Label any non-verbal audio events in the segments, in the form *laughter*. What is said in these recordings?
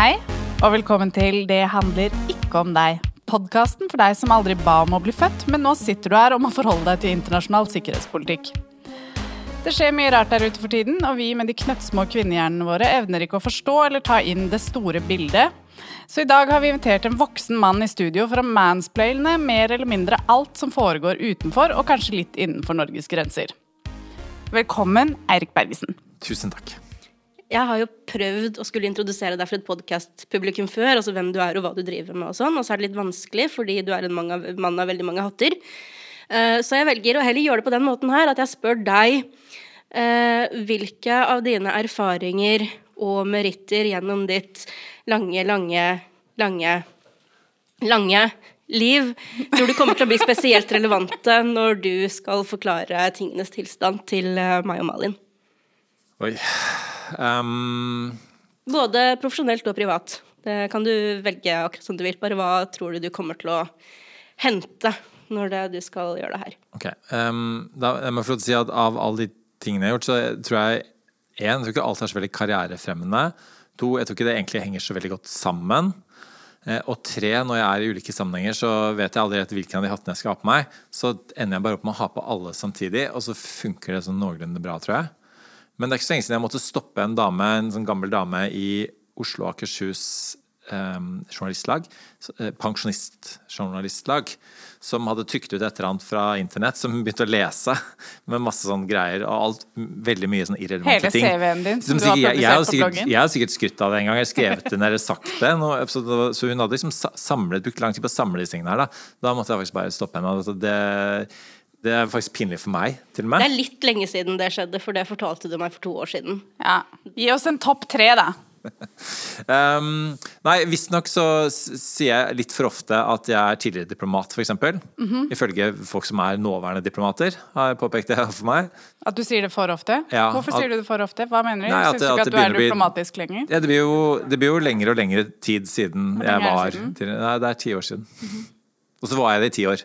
Hei, og velkommen til Det handler ikke om deg. Podkasten for deg som aldri ba om å bli født, men nå sitter du her og må forholde deg til internasjonal sikkerhetspolitikk. Det skjer mye rart der ute for tiden, og vi med de knøttsmå kvinnehjernene våre evner ikke å forstå eller ta inn det store bildet. Så i dag har vi invitert en voksen mann i studio for å mansplaine mer eller mindre alt som foregår utenfor, og kanskje litt innenfor Norges grenser. Velkommen, Eirik Bergesen. Tusen takk. Jeg har jo prøvd å skulle introdusere deg for et podkast-publikum før, altså hvem du er og hva du driver med og sånn, og så er det litt vanskelig fordi du er en mann av, mann av veldig mange hatter. Uh, så jeg velger å heller gjøre det på den måten her, at jeg spør deg uh, hvilke av dine erfaringer og meritter gjennom ditt lange, lange, lange, lange liv tror du kommer til å bli spesielt relevante når du skal forklare tingenes tilstand til uh, meg og Malin? Oi. Um... Både profesjonelt og privat. Det kan du velge akkurat som du vil. Bare hva tror du du kommer til å hente når det, du skal gjøre det her? Ok, um, da jeg må få si at Av alle de tingene jeg har gjort, så tror jeg en, jeg tror ikke alt er så veldig karrierefremmende. To, jeg tror ikke det egentlig henger så veldig godt sammen. Eh, og tre, når jeg er i ulike sammenhenger, så vet jeg aldri hvilken av de hattene jeg skal ha på meg. Så ender jeg bare opp med å ha på alle samtidig, og så funker det sånn noenlunde bra, tror jeg. Men det er ikke så lenge siden jeg måtte stoppe en dame, en sånn gammel dame i Oslo og Akershus eh, journalistlag, eh, pensjonistjournalistlag, som hadde trykt ut et eller annet fra internett, som hun begynte å lese med masse sånne greier og alt, veldig mye sånn irrelevante ting. Hele CV-en din som, som du har publisert jeg, på bloggen? Jeg har sikkert skrytt av det en gang, jeg har skrevet det ned eller sagt det. Noe, så, så, hun hadde liksom samlet, brukt lang tid på å samle disse tingene her. Da. da måtte jeg faktisk bare stoppe henne. Altså, det det er faktisk pinlig for meg, til og med. Det er litt lenge siden det skjedde, for det fortalte du meg for to år siden. Ja. Gi oss en topp tre, da. *laughs* um, nei, visstnok så sier jeg litt for ofte at jeg er tidligere diplomat, f.eks. Mm -hmm. Ifølge folk som er nåværende diplomater, har jeg påpekt det for meg. At du sier det for ofte? Ja, Hvorfor at, sier du det for ofte? Hva mener du? Nei, Syns du ikke at, at du er diplomatisk bli, lenger? Ja, det, blir jo, det blir jo lengre og lengre tid siden jeg var siden? Til, Nei, det er ti år siden. Mm -hmm. Og så var jeg det i ti år.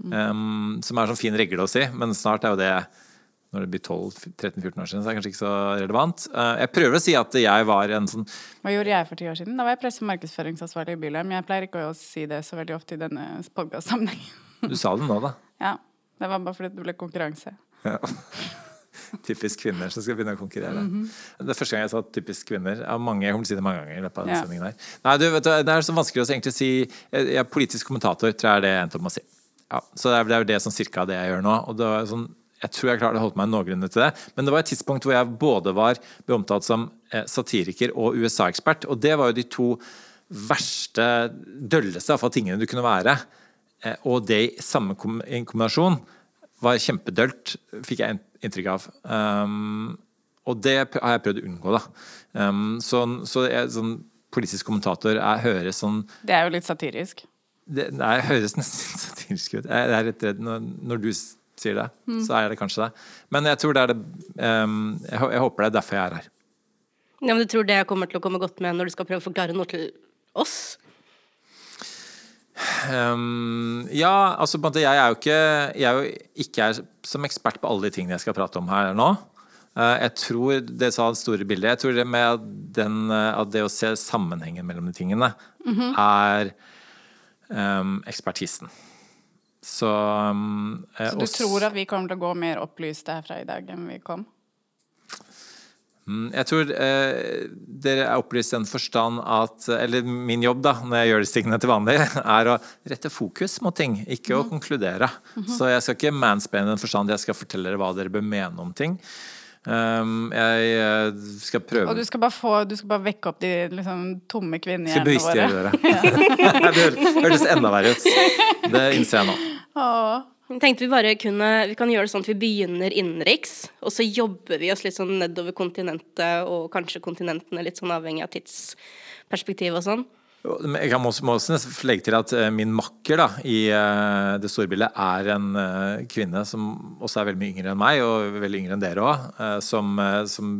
Um, som er sånn fin regle å si, men snart er jo det når det blir 12-13-14 år siden, så er det kanskje ikke så relevant. Uh, jeg prøver å si at jeg var en sånn Hva gjorde jeg for ti år siden? Da var jeg presse- og markedsføringsansvarlig i Bylheim. Jeg pleier ikke å si det så veldig ofte i denne podkast-sammenhengen. *laughs* Du sa det nå, da. ja. Det var bare fordi det ble konkurranse. Ja. *laughs* Typisk kvinner som skal begynne å konkurrere. Mm -hmm. Det er første gang jeg sa 'typisk kvinner'. Av mange, jeg kommer til å si det mange ganger. i løpet av denne ja. sendingen her. Nei, du, vet du, Det er så vanskelig å egentlig si Jeg er politisk kommentator, tror jeg er det jeg endte opp med å si. Ja, så det er jo det som cirka det jeg gjør nå. og det var sånn jeg tror jeg klarte å holde meg noenlunde til det. Men det var et tidspunkt hvor jeg både var omtalt som eh, satiriker og USA-ekspert. Og det var jo de to verste, dølleste av tingene du kunne være. Eh, og det i samme kombinasjon var kjempedølt, fikk jeg inntrykk av. Um, og det har jeg prøvd å unngå, da. Um, så, så jeg, sånn politisk kommentator jeg høres sånn Det er jo litt satirisk. Det, nei, høres nesten *laughs* satirisk ut. Jeg er litt redd når, når du sier det, mm. så er det kanskje det. Men jeg tror det er det um, jeg, jeg, håper det er derfor jeg er her. Ja, men Du tror det kommer til å komme godt med når du skal prøve å forklare noe til oss? Um, ja, altså på en måte, jeg er jo ikke Jeg er jo ikke er som ekspert på alle de tingene jeg skal prate om her nå. Uh, jeg tror det sa det store bildet. Jeg tror det med den, uh, at det å se sammenhengen mellom de tingene mm -hmm. er ekspertisen. Så, um, Så du tror at vi kommer til å gå mer opplyste herfra i dag enn vi kom? Mm, jeg tror eh, dere er opplyst i den forstand at Eller min jobb, da, når jeg gjør disse tingene til vanlig, *laughs* er å rette fokus mot ting, ikke mm. å konkludere. Mm -hmm. Så jeg skal ikke mansplaine i den forstand jeg skal fortelle dere hva dere bør mene om ting. Um, jeg eh, skal prøve Og du skal bare, få, du skal bare vekke opp de liksom, tomme kvinnehjernene våre? Skal bevisstgjøre dere. *laughs* *laughs* det hørtes enda verre ut. Det innser jeg nå. Åh. Tenkte vi bare kunne Vi kan gjøre det sånn at vi begynner innenriks, og så jobber vi oss litt sånn nedover kontinentet, og kanskje kontinentene litt sånn avhengig av tidsperspektiv og sånn. Jeg kan også, må også legge til at eh, min makker da, i uh, det store bildet er en uh, kvinne som også er veldig mye yngre enn meg, og veldig yngre enn dere òg. Som, som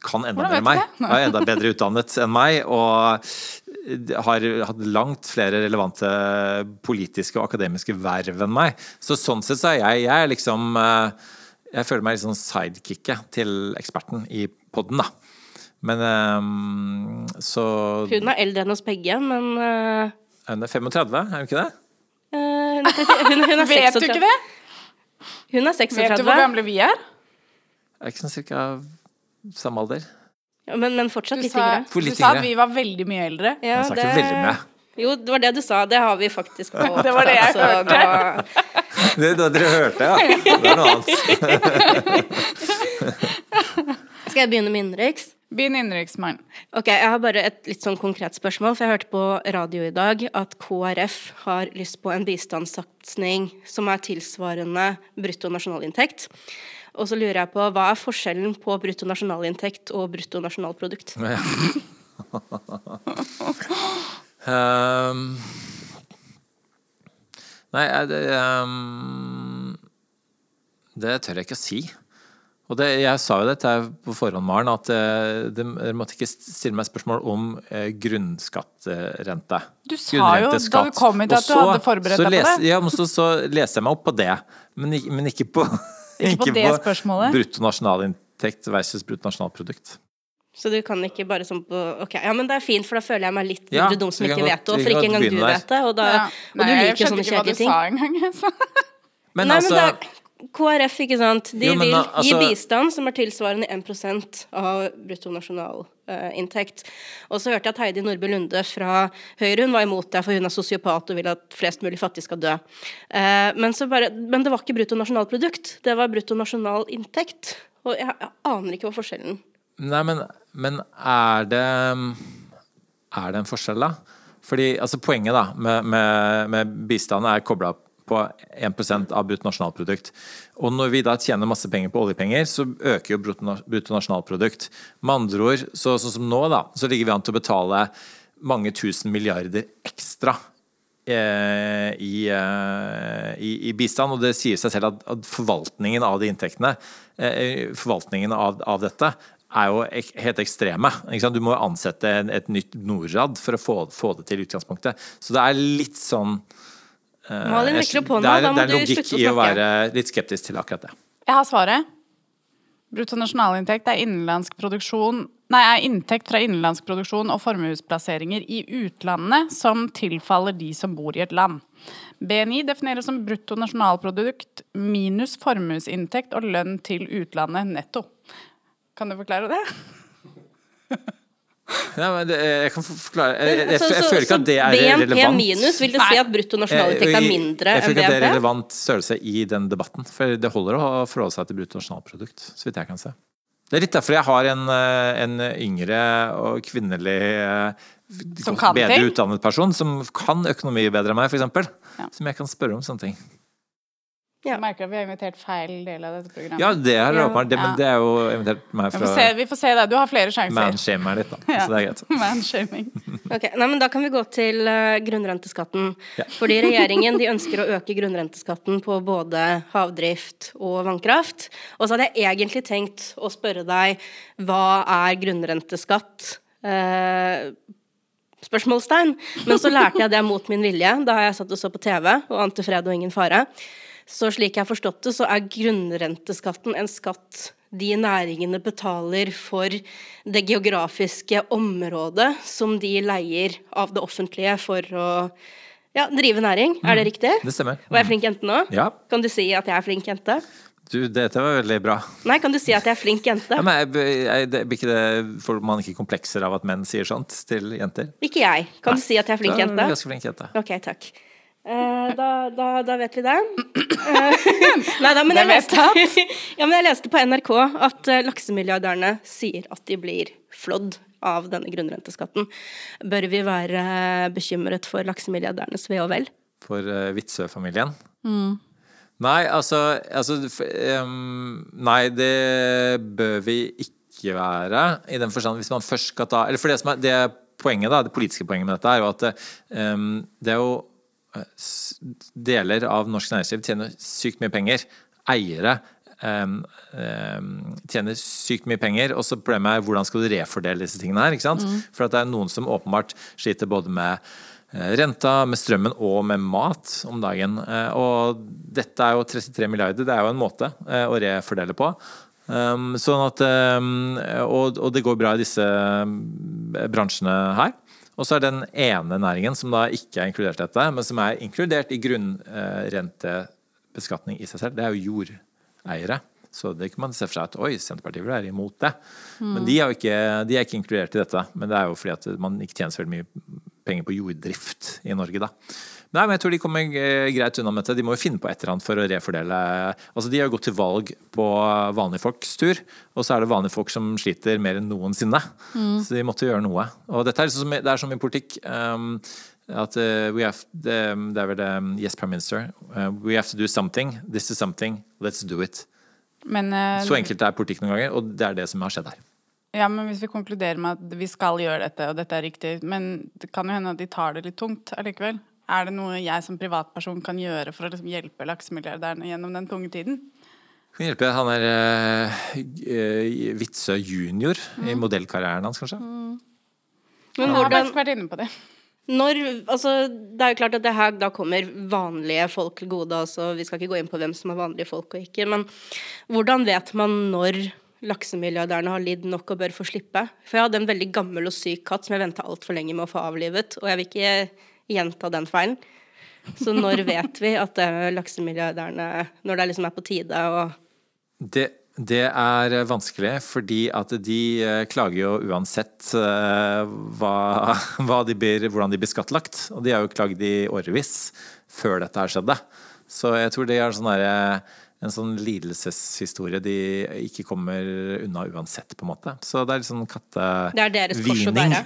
kan enda mer enn meg. Er enda bedre utdannet enn meg. Og har hatt langt flere relevante politiske og akademiske verv enn meg. Så sånn sett så er jeg, jeg liksom Jeg føler meg litt sånn sidekicket til eksperten i poden, da. Men um, så Hun er eldre enn oss begge, men uh, Hun er 35, er hun ikke det? Uh, hun, 30 hun, *laughs* hun er Vet du ikke det? Hun er 36. Vet du hvor gamle vi er? Er ikke sånn cirka samme alder? Ja, men, men fortsatt litt yngre. Du litt sa at vi var veldig mye eldre. Ja, ikke veldig mye. Jo, det var det du sa. Det har vi faktisk på. *laughs* Det var det jeg så hørte. da- *laughs* Det, det dere hørte, ja. Det er noe annet. Skal jeg begynne med innenriks? Begynn innenriksmann. Ok, Jeg har bare et litt sånn konkret spørsmål. For jeg hørte på radio i dag at KrF har lyst på en bistandssatsing som er tilsvarende brutto nasjonalinntekt. Og så lurer jeg på hva er forskjellen på brutto nasjonalinntekt og brutto nasjonalprodukt? Ja. *laughs* Ehm, nei, det um, Det tør jeg ikke å si. Og det, jeg sa jo dette på forhånd, Maren, at eh, det- dere måtte ikke stille meg spørsmål om eh, grunnskattrente. Du sa jo da vi kom hit at du hadde forberedt deg på les- det. Ja, men så, så leste jeg meg opp på det, men, ikke- men ikke på Ikke på ikke på bruttonasjonalinntekt versus bruttonasjonalprodukt. Så du kan ikke bare sånn på Ok, ja, men det er fint, for da føler jeg meg litt Ja, dum som ikke vet det, og for ikke engang du vet det. Og, da, Ja. og Nei, du jeg liker skjønte sånne ikke hva du ting. sa engang. altså. *laughs* så. Men Nei, altså men det KrF, ikke sant. De Jo, vil da, gi altså- bistand som er tilsvarende 1 av bruttonasjonalinntekt. Og så hørte jeg at Heidi Nordby Lunde fra Høyre hun var imot det, for hun er sosiopat og vil at flest mulig fattige skal dø. Eh, men, så bare, men det var ikke bruttonasjonalprodukt, det var bruttonasjonalinntekt. Og jeg, jeg aner ikke hva forskjellen Nei, men, men er det Er det en forskjell, da? Fordi altså, Poenget da med, med, med bistand er kobla på 1% av bruttonasjonalprodukt. Og når vi da tjener masse penger på oljepenger, så øker jo bruttonas- bruttonasjonalprodukt. Med andre ord, så, sånn som nå, da, så ligger vi an til å betale mange tusen milliarder ekstra eh, i, eh, i, i bistand, og det sier seg selv at, at forvaltningen av de inntektene, eh, forvaltningen av, av dette, er jo ek, helt ekstreme. Du må ansette en, et nytt Norad for å få, få det til utgangspunktet. Så det er litt sånn Malin jeg- rekker opp hånda, det er, da må det er logikk i å være litt skeptisk til akkurat det. Jeg har svaret. Bruttonasjonalinntekt er innenlandsk produksjon Nei, er inntekt fra innenlandsk produksjon og formuesplasseringer i utlandet som tilfaller de som bor i et land. BNI defineres som bruttonasjonalprodukt minus formuesinntekt og lønn til utlandet netto. Kan du forklare det? *laughs* Ja, men det, jeg kan forklare Jeg, jeg, jeg, Så- jeg føler ikke at det er relevant. BNP minus, vil det si at bruttonasjonalinntekt er Jeg- mindre jeg føler ikke at det er relevant størrelse i den debatten. For det holder å forholde seg til bruttonasjonalprodukt, så vidt jeg kan se. Det er litt derfor jeg har en, eh, en yngre og kvinnelig eh, Som kan bedre utdannet person som kan økonomi bedre enn meg, f.eks. Ja. Som jeg kan spørre om sånne ting. Ja. Jeg merker at vi har invitert feil del av dette programmet. Ja, det er Ja. åpenbart, det, men det er jo invitert meg vi, fra får se, vi får se det. Du har flere sjanser. manshame meg litt, da. *laughs* Ja. Så det er greit. Manshaming. *laughs* Ok, nei, men Da kan vi gå til eh, grunnrenteskatten. Ja. Fordi regjeringen de ønsker å øke grunnrenteskatten på både havdrift og vannkraft. Og så hadde jeg egentlig tenkt å spørre deg hva er grunnrenteskatt? Eh, spørsmålstegn. Men så lærte jeg det mot min vilje da jeg satt og så på TV og ante fred og ingen fare. Så slik jeg har forstått det, så er grunnrenteskatten en skatt de næringene betaler for det geografiske området som de leier av det offentlige for å ja, drive næring. Er det riktig? Det stemmer. Var jeg flink jente nå? Ja. Kan du si at jeg er flink jente? Du, dette var veldig bra. Nei, kan du si at jeg er flink jente? Ja, men jeg, Får man ikke komplekser av at menn sier sånt til jenter? Ikke jeg. Kan du si at jeg er flink er jente? du Ganske flink jente. Ok, takk. Eh, da, da, da vet vi det. *coughs* Eh, *laughs* Nei da, men jeg leste, *laughs* ja, men jeg leste på NRK at uh, laksemilliardærene sier at de blir flådd av denne grunnrenteskatten. Bør vi være bekymret for laksemilliardærenes ve og vel? For uh, Witzøe-familien? Nei, altså, altså um, Nei, det bør vi ikke være. I den forstand hvis man først skal ta Eller for det som er det poenget, da, det politiske poenget med dette, er jo at um, det er jo Deler av norsk næringsliv tjener sykt mye penger. Eiere um, um, tjener sykt mye penger, og så problemet er hvordan skal du refordele disse tingene her. ikke sant? For at det er noen som åpenbart sliter både med eh, renta, med strømmen og med mat om dagen. Eh, Og dette er jo 33 milliarder, det er jo en måte eh, å refordele på. Um, sånn at, og, og, det går bra i disse bransjene her. Og så er den ene næringen som da ikke er inkludert i dette, men som er inkludert i grunnrentebeskatning i seg selv, det er jo jordeiere. Så det kan man se for seg at oi, Senterpartiet vil være imot det. Mm. Men de er ikke, de er ikke, inkludert i dette. Men det er jo fordi at man ikke tjener så veldig mye penger på jorddrift i Norge, da. Nei, men jeg tror de kommer eh, greit unna med det. De må jo finne på et eller annet for å refordele. Altså, De har jo gått til valg på vanlige folks tur, og så er det vanlige folk som sliter mer enn noensinne. Mm. Så de måtte gjøre noe. Og dette er, liksom, det er som i politikk. Um, at uh, we have, um, det, er vel um, Yes, Prime Minister. Uh, we have to do something. This is something. Let's do it. Men, uh, Så enkelt er politikk noen ganger, og det er det som har skjedd her. Ja, men Hvis vi konkluderer med at vi skal gjøre dette, og dette er riktig Men det kan jo hende at de tar det litt tungt allikevel. Er det noe jeg som privatperson kan gjøre for å liksom hjelpe laksemilliardærene gjennom den tunge tiden? Kan hjelpe. Han er uh, Witzøe junior mm. i modellkarrieren hans, kanskje. Mm. Men hvordan... Jeg har faktisk vært inne på det. Når, altså, det er jo klart at det her da kommer vanlige folk til gode. Altså, vi skal ikke gå inn på hvem som er vanlige folk og ikke. Men hvordan vet man når laksemilliardærene har lidd nok og bør få slippe? For jeg hadde en veldig gammel og syk katt som jeg venta altfor lenge med å få avlivet. Og jeg vil ikke gjenta den feilen. Så når vet vi at laksemilliardærene Når det liksom er på tide å det, det, er vanskelig, fordi at de eh, klager jo uansett eh, hva, *laughs* hva de blir, hvordan de blir skattlagt. Og de har jo klagd i årevis før dette her skjedde. Så jeg tror det er sånn en sånn lidelseshistorie de ikke kommer unna uansett, på en måte. Så det er litt sånn kattevining. Det er deres kors å bære?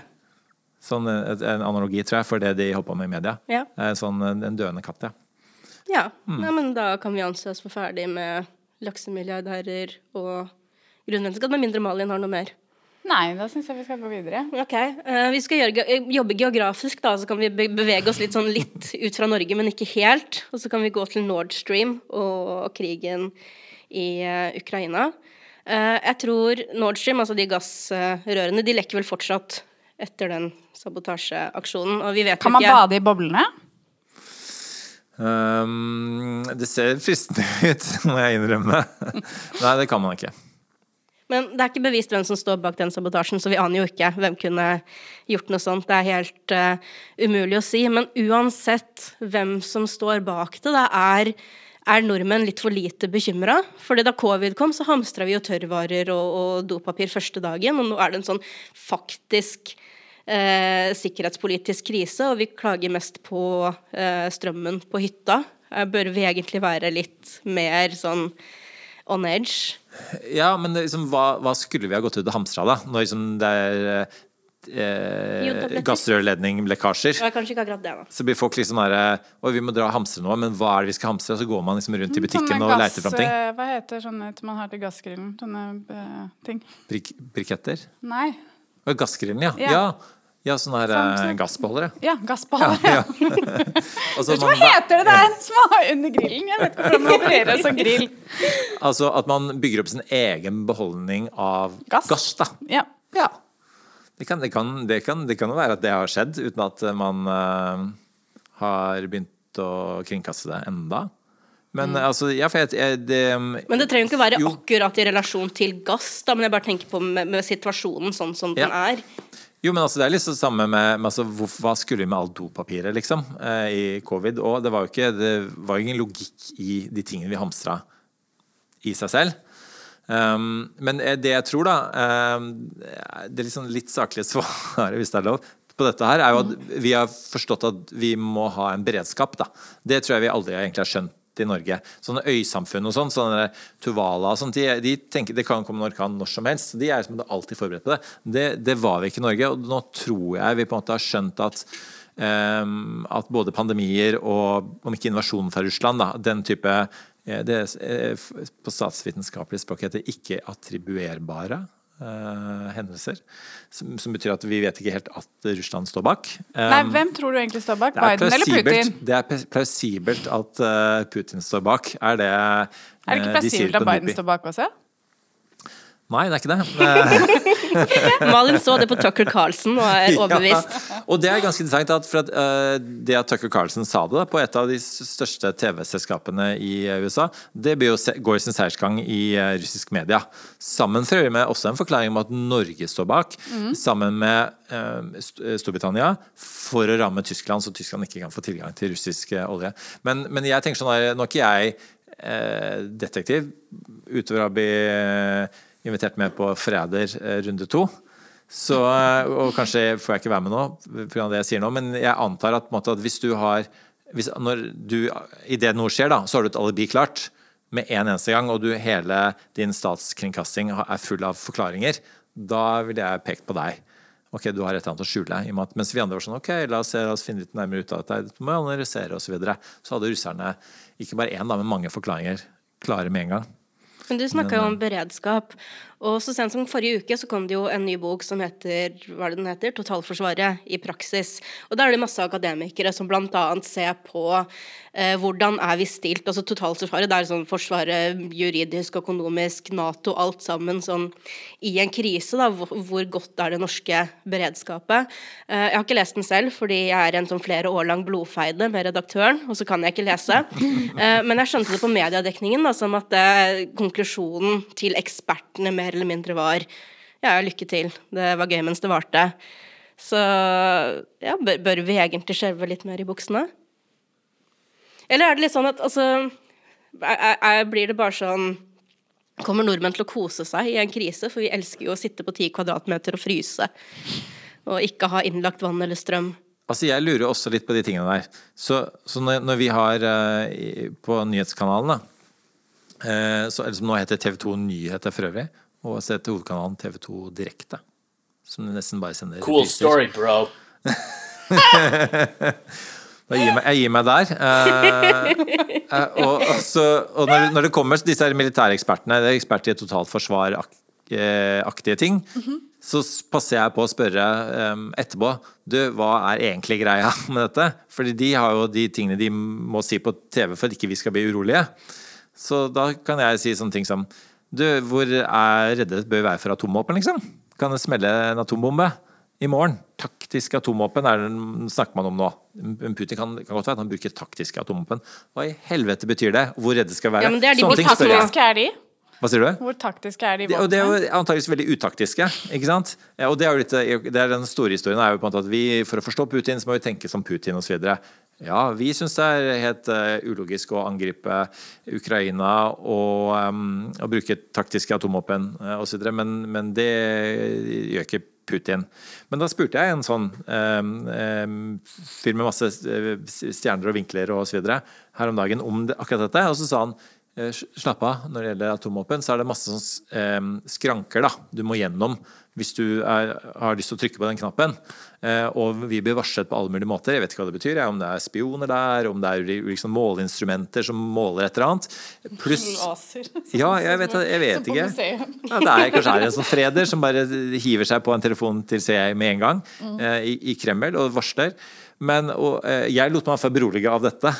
Sånn en analogi, tror jeg, for det de holdt på med i media. Ja. Sånn en døende katt, ja. Ja, mm. Nei, men da kan vi anse oss for ferdig med laksemilliardærer og grunnrenteskatt, med mindre Malin har noe mer. Nei, da syns jeg vi skal gå videre. Ok, uh, Vi skal gjøre, eh, jobbe geografisk, da. Så kan vi bevege oss litt sånn litt ut fra Norge, men ikke helt. Og så kan vi gå til Nord Stream og krigen i uh, Ukraina. Uh, jeg tror Nord Stream, altså de gassrørene, de lekker vel fortsatt etter den sabotasjeaksjonen. Og vi vet kan man bade i boblene? Um, det ser fristende *laughs* ut, må jeg innrømme. Nei, det kan man ikke. Men det er ikke bevist hvem som står bak den sabotasjen, så vi aner jo ikke hvem kunne gjort noe sånt. Det er helt uh, umulig å si. Men uansett hvem som står bak det, det er er nordmenn litt for lite bekymra? Fordi da covid kom, så hamstra vi jo tørrvarer og, og, dopapir første dagen, og nå er det en sånn faktisk eh, sikkerhetspolitisk krise, og vi klager mest på eh, strømmen på hytta. Eh, bør vi egentlig være litt mer sånn on edge? Ja, men liksom, hva, hva, skulle vi ha gått ut og hamstra, da? Når liksom, det er eh, gassrørledninglekkasjer. Så blir folk liksom der Oi, vi må dra og hamstre noe, men hva er det vi skal hamstre? Og så går man liksom rundt i butikken sånne og gass, leiter fram ting. Eh, hva heter sånne man har til gassgrillen? Sånne uh, ting. Brik briketter? Nei. Gassgrillen, ja. ja. ja. Ja, sånne her sånn, gassbeholdere. Ja, gassbeholdere. Ja, ja. *laughs* *laughs* altså, hva heter det der som har under grillen? Jeg vet ikke hvordan man opererer som grill. *laughs* Altså at man bygger opp sin egen beholdning av gass, gass da. Ja. ja. Det, kan, det, kan, det, kan, det kan jo være at det har skjedd, uten at man uh, har begynt å kringkaste det enda. Men mm. altså, ja, jeg, jeg, det, Men det trenger jo ikke være jo. akkurat i relasjon til gass, da, men jeg bare tenker på med, med situasjonen sånn som den er. Jo, men altså, det er litt det samme med, med altså, Hva skulle vi med alt dopapiret, liksom, eh, i covid? Og det var jo ikke, det var ingen logikk i de tingene vi hamstra i seg selv. Um, men det jeg tror, da um, Det er liksom litt saklige *laughs* svaret, hvis det er lov, på dette her, er jo at vi har forstått at vi må ha en beredskap. da. Det tror jeg vi aldri egentlig har skjønt i Norge. Sånne øysamfunn og sånn, sånne Tuvala og sånt, de, de, tenker det kan komme en orkan når som helst. De er som alltid forberedt på det. det. det. var vi ikke i Norge, og nå tror jeg vi på en måte har skjønt at um, at både pandemier og om ikke invasjonen fra Russland, da, den type eh, det er på statsvitenskapelig språk heter ikke-attribuerbare uh, hendelser. Som, som, betyr at vi vet ikke helt at Russland står bak. Um, Nei, Hvem tror du egentlig står bak? Biden eller Putin? Det er plausibelt at uh, Putin står bak. Er det uh, Er det ikke plausibelt at Biden står bak også? Nei, det er ikke det. *laughs* Malin så det på Tucker Carlson og er *laughs* overbevist. Ja. Og det er ganske interessant at, for at uh, det at Tucker Carlson sa det på et av de største TV-selskapene i USA, det går sin seiersgang i uh, russisk media. Sammen for med også en forklaring om at Norge står bak, mm. sammen med uh, Storbritannia, for å ramme Tyskland, så Tyskland ikke kan få tilgang til russisk olje. Men, men jeg tenker sånn nå er ikke jeg detektiv, utover å bli invitert med på Freder eh, runde to. Så, eh, og kanskje får jeg ikke være med nå, pga. det jeg sier nå, men jeg antar at, måte, at hvis du har hvis, når du, Idet noe skjer, da, så har du et alibi klart med en eneste gang, og du, hele din statskringkasting er full av forklaringer, da ville jeg pekt på deg. Ok, du har et eller annet å skjule. mens vi andre var sånn Ok, la oss, la oss finne litt nærmere ut av dette. Du må analysere osv. Så, videre. så hadde russerne ikke bare én, men mange forklaringer klare med en gang. Men du snakka jo om beredskap. Og så sent som forrige uke så kom det jo en ny bok som heter hva er det den heter? 'Totalforsvaret i praksis'. Og da er det masse akademikere som bl.a. ser på eh, hvordan er vi stilt. Altså totalforsvaret, det er sånn forsvaret juridisk, økonomisk, Nato, alt sammen sånn i en krise. da, Hvor, godt er det norske beredskapet? Eh, jeg har ikke lest den selv, fordi jeg er en sånn flere år lang blodfeide med redaktøren, og så kan jeg ikke lese. Eh, men jeg skjønte det på mediedekningen da, som at eh, konklusjonen til ekspertene eller mindre var ja, lykke til, det var gøy mens det varte. Så ja, bør, bør vi egentlig skjelve litt mer i buksene? Eller er det litt sånn at altså jeg, jeg, Blir det bare sånn Kommer nordmenn til å kose seg i en krise? For vi elsker jo å sitte på ti kvadratmeter og fryse. Og ikke ha innlagt vann eller strøm. Altså, Jeg lurer også litt på de tingene der. Så, så når, når, vi har uh, på nyhetskanalen, da, uh, så, eller som nå heter TV2 Nyheter for øvrig, og se til hovedkanalen TV2 Direkte. Som du nesten bare sender Cool repriser. story, bro. *laughs* jeg, gir meg, jeg gir meg der. Eh, eh, og, altså, og når, når, det kommer disse militærekspertene, det er eksperter i totalforsvaraktige ting, mm -hmm. så passer jeg på å spørre um, etterpå du, hva er egentlig greia *laughs* med dette? Fordi de har jo de tingene de må si på TV for at ikke vi skal bli urolige. Så da kan jeg si sånne ting som du, hvor er redde bør være for atomvåpen, liksom? Kan det smelle en atombombe i morgen? Taktisk atomvåpen er det snakker man om nå. Putin kan, kan godt være at han bruker taktiske atomvåpen. Hva i helvete betyr det? Hvor redde skal være? Ja, men det er de Hvor taktiske er de? Hva sier du? Hvor taktiske er de våpnene? Det, det er jo antakeligvis veldig utaktiske. ikke sant? Ja, og det er jo litt, det er Den store historien er jo på en måte at vi, for å forstå Putin, så må vi tenke som Putin osv. Ja, vi syns det er helt uh, ulogisk å angripe Ukraina og, um, og bruke taktiske atomvåpen uh, osv., men, men det gjør ikke Putin. Men da spurte jeg en sånn um, um, fyr med masse stjerner og vinkler osv. her om dagen om det, akkurat dette, og så sa han Slapp av, når det gjelder atomvåpen, så er det masse sånn, skranker da, du må gjennom hvis du er, har lyst til å trykke på den knappen. Eh, og vi blir varslet på alle mulige måter. Jeg vet ikke hva det betyr. Om det er spioner der, om det er liksom måleinstrumenter som måler et eller annet. Pluss *laughs* Ja, jeg vet, jeg vet ikke. Ja, det er kanskje er en sånn freder som bare hiver seg på en telefon til CIA med en gang mm. eh, i, i, Kreml og varsler. Men og, eh, jeg lot meg berolige av dette.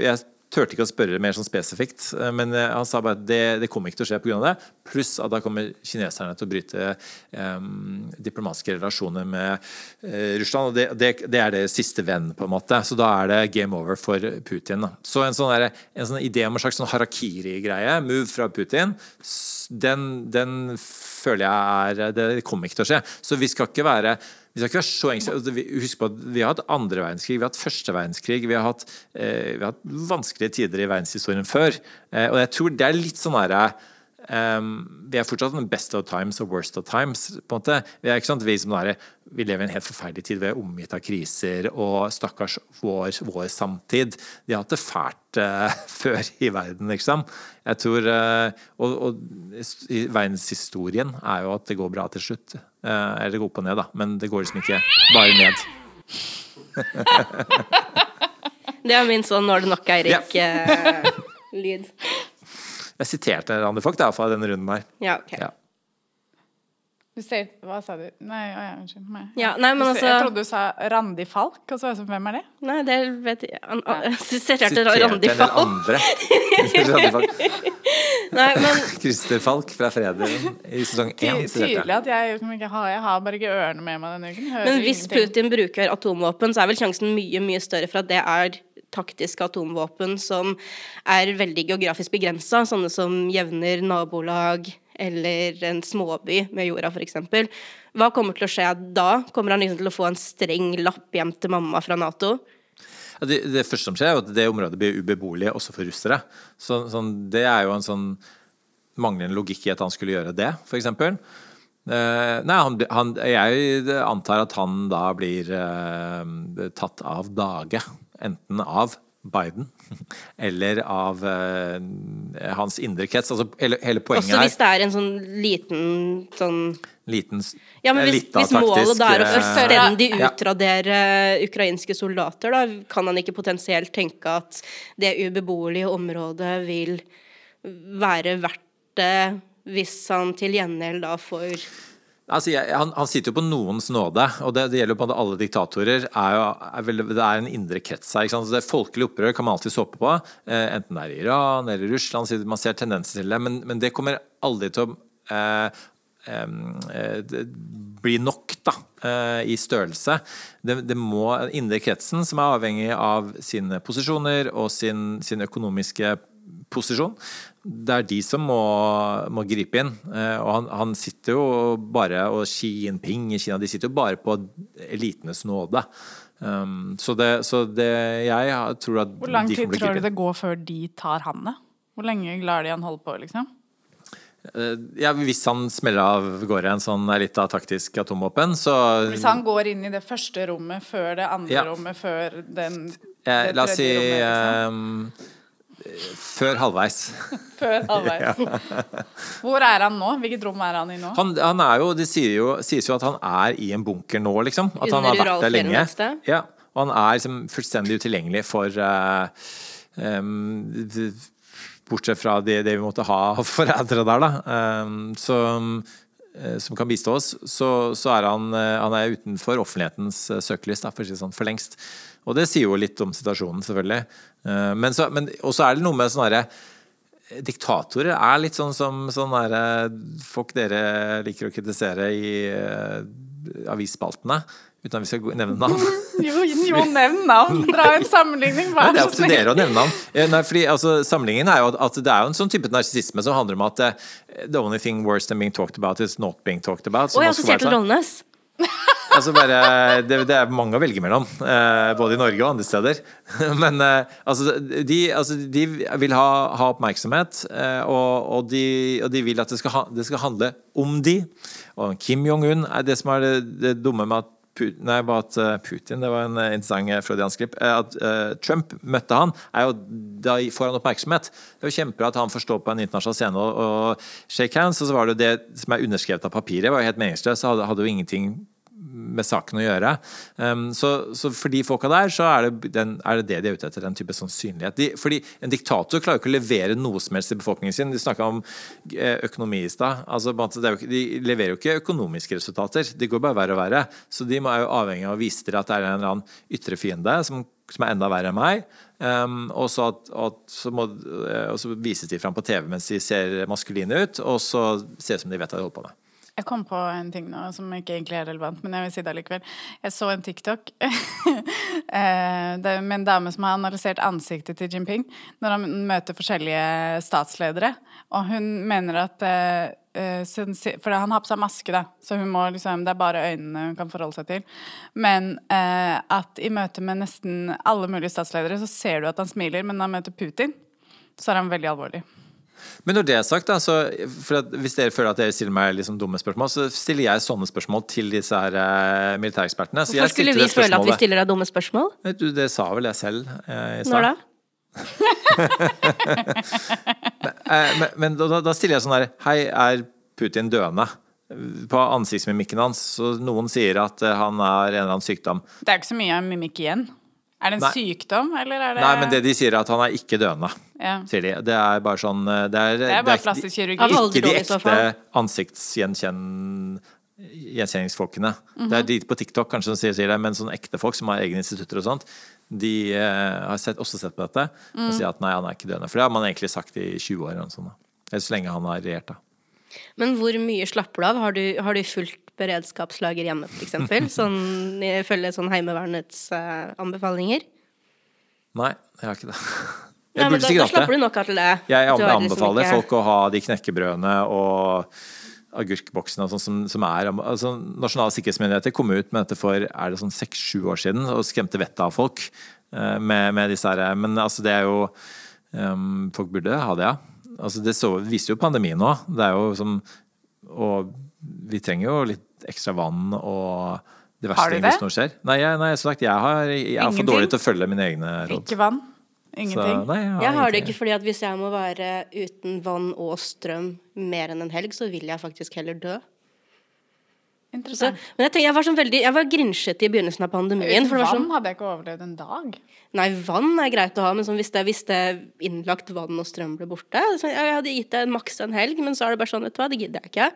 Jeg turte ikke å spørre mer sånn spesifikt, eh, men eh, han sa bare at det, det kommer ikke til å skje pga. det. Pluss at da kommer kineserne til å bryte um, diplomatiske relasjoner med uh, Russland. og det, det, det, er det siste venn, på en måte. Så da er det game over for Putin. Da. Så en sånn, der, en sånn idé om en slags sånn harakiri-greie, move fra Putin, den, den føler jeg er Det kommer ikke til å skje. Så vi skal ikke være vi skal ikke være så engstelige. Husk på at vi har hatt andre verdenskrig, vi har hatt første verdenskrig, vi har hatt, eh, vi har hatt vanskelige tider i verdenshistorien før. Eh, og jeg tror det er litt sånn herre Um, vi er fortsatt den best of times og worst of times. på en måte. Vi er ikke sånn vi, som er, vi lever i en helt forferdelig tid. Vi er omgitt av kriser, og stakkars vår, vår samtid. De har hatt det fælt uh, *laughs* før i verden, liksom. Jeg tror, uh, og, og, verdenshistorien er jo at det går bra til slutt. Uh, eller det går opp og ned, da, men det går liksom ikke bare ned. *laughs* det er min sånn 'Nå er det nok, Eirik'-lyd. Jeg siterte Randi Vogt fra denne runden her. Ja, ok. Ja. Du sier, hva sa du? Nei, å, ja, unnskyld. Nei. Ja, nei, men altså, jeg trodde du sa Randi Falk, og så var jeg sånn, hvem er det? Nei, det vet jeg *laughs* Jeg siterte *laughs* Randi Falk. Siterte den andre. Nei, men *laughs* Christer Falk fra Freden i sesong én. tydelig at jeg liksom ikke har Jeg har bare ikke ørene med meg denne uken. Hører Men hvis ingenting. Putin bruker atomvåpen, så er vel sjansen mye, mye større for at det er taktiske atomvåpen som er veldig geografisk begrensa, sånne som jevner nabolag eller en småby med jorda, f.eks. Hva kommer til å skje da? Kommer han liksom til å få en streng lapp hjem til mamma fra Nato? Det, det første som skjer, er at det området blir ubeboelig også for russere. Så, sånn, det er jo en sånn manglende logikk i at han skulle gjøre det, f.eks. Uh, nei, han, han, jeg antar at han da blir uh, tatt av dage. Enten av Biden *laughs* eller av eh, hans indre krets. Altså, hele, poenget Også hvis det er en sånn liten sånn liten Ja, men eh, hvis, hvis målet da er å fullstendig utradere ja. ukrainske soldater, da kan han ikke potensielt tenke at det ubeboelige området vil være verdt det hvis han til gjengjeld da får Altså, jeg, han, han sitter jo på noens nåde, og det, det gjelder jo på alle diktatorer. Er jo, er vel, det er en indre krets her. det Folkelig opprør kan man alltid såpe på, eh, enten det er i Iran eller Russland. Man ser tendenser til det, men, men det kommer aldri til å eh, eh, bli nok da, eh, i størrelse. Det, det må indre kretsen, som er avhengig av sine posisjoner og sin, sin økonomiske posisjon. Det er de som må, må gripe inn. Eh, Og han, han sitter jo bare Og Xi Jinping i Kina de sitter jo bare på elitenes nåde. Um, så, det, så det Jeg tror at Hvor lang tid tror du det går før de tar han, det? Hvor lenge lar de han holde på, liksom? Eh, Ja, hvis han smeller av gårde en sånn lita taktisk atomvåpen, så Hvis han går inn i det første rommet før det andre Ja. rommet før den eh, det La oss si rommet, liksom. Før halvveis. *laughs* Før halvveis. Hvor er han nå? Hvilket rom er han i nå? Han, han er jo, Det sier jo, sies jo at han er i en bunker nå, liksom. At han har vært der lenge. Ja, og han er liksom fullstendig utilgjengelig for uh, um, Bortsett fra det, det vi måtte ha *laughs* av forrædere der, da. Um, som, um, som kan bistå oss, så, så er han, uh, han er utenfor offentlighetens uh, søkelys, da, for å si det sånn, for lengst. Og det sier jo litt om situasjonen, selvfølgelig. Eh, Men så, men også er det noe med sånn herre Diktatorer er litt sånn som sånn herre folk dere liker å kritisere i uh, avisspaltene. Uten at vi skal nevne navn. *laughs* Jo, jo, nevn navn! Dra en sammenligning, vær så snill. det er opp til dere å nevne navn. Eh, Nei, fordi, altså, sammenligningen er jo at, det er jo en sånn type narsissisme som handler om at eh, the only thing worse than being talked about is not being talked about. Å, ja, jeg Kjetil. Rollnes. Altså bare, det, det er mange å velge mellom, eh, både i Norge og andre steder. *laughs* Men eh, altså, de, altså, de vil ha, ha oppmerksomhet, eh, og, og, de, og de vil at det skal, ha, det skal handle om de. Og Kim Jong-un er det som er det, det dumme med at Putin, nei, at Putin, det var en interessant freudiansk klipp. At Trump møtte han, er jo da får han oppmerksomhet. Det er jo kjempebra at han får stå på en internasjonal scene og, og shake hands, og så var det jo det som er underskrevet av papiret, var jo helt meningsløst. Hadde, hadde jo ingenting med saken å gjøre. Um, så, så for de folka der, så er det, den, er det det de er ute etter, den type sannsynlighet. De, fordi en diktator klarer jo ikke å levere noe som helst til befolkningen sin. De snakka om eh, økonomi i stad. Altså, de leverer jo ikke økonomiske resultater. De går bare verre og verre. Så de er jo avhengig av å vise dere at det er en eller annen ytre fiende som, som er enda verre enn meg. Um, og, så at, at, så må, eh, og så vises de fram på TV mens de ser maskuline ut, og så ser det ut som de vet hva de holder på med. Jeg kom på en ting nå som ikke egentlig er relevant, men jeg vil si det allikevel. Jeg så en TikTok *laughs* eh, med en dame som har analysert ansiktet til Jinping når han møter forskjellige statsledere. Og hun mener at eh, eh, For han har på seg maske, da, så liksom, det er bare øynene hun kan forholde seg til. Men at i møte med nesten alle mulige statsledere, så ser du at han smiler, men når han møter Putin, så er han veldig alvorlig. Men når det er sagt, da, så for at hvis dere føler at dere stiller meg liksom dumme spørsmål, så stiller jeg sånne spørsmål til disse her eh, militærekspertene. Så jeg Hvorfor skulle vi det føle at vi stiller deg dumme spørsmål? Du, det sa vel jeg selv eh, i stad. Når da? *laughs* Eh, men men da, da stiller jeg sånn her Hei, er Putin døende? På ansiktsmimikken hans. Så noen sier at han har en eller annen sykdom. Det er ikke så mye mimikk igjen. Er det en Nei. sykdom, eller er det Nei, men det de sier, er at han er ikke døende. ja. Sier de. Det er bare sånn eh, Det er, Det er bare plastisk kirurgi. Ikke de ekte ansiktsgjenkjenningsfolkene. Mm -hmm. Det er de på TikTok kanskje som sier, sier det, men sånne ekte folk som har egne institutter og sånt, de uh, har sett, også sett på dette og Mhm. sier at nei, han er ikke døende. For det har man egentlig sagt i 20 år. eller. Eller så lenge han har regjert, da. Men hvor mye slapper du av? Har du, har du fullt beredskapslager hjemme, f.eks.? *laughs* Sånn følge sånn Heimevernets uh, anbefalinger? Nei, jeg har ikke det. Jeg burde sikkert hatt slapper det. du nok av til det. Jeg liksom anbefaler ikke- folk å ha de knekkebrødene og agurkboksene og sånn som, som er altså, Nasjonale sikkerhetsmyndigheter kom ut med dette for er det sånn seks-sju år siden og skremte vettet av folk uh, med, med disse her Men altså, det er jo um, Folk burde ha det, ja. Altså, det så, viser jo pandemien nå. Det er jo som Og vi trenger jo litt ekstra vann og diverse Har du ting det? hvis noe skjer. Nei, jeg, nei, sagt, jeg, har, jeg er for dårlig til å følge mine egne råd. Ikke vann. Så, Ingenting. nei, jeg har, Jeg har det ikke fordi at hvis jeg må være uten vann og strøm mer enn en helg, så vil jeg faktisk heller dø. Så, men jeg, tenker, jeg var sånn veldig Jeg var grinsjete i begynnelsen av pandemien. For vann sånn, hadde jeg ikke overlevd en dag. nei, vann er greit å ha, men sånn, hvis, det, hvis det innlagt vann og strøm ble borte så Jeg hadde gitt det maks en helg, men så er det bare sånn, vet du hva, det gidder jeg ikke.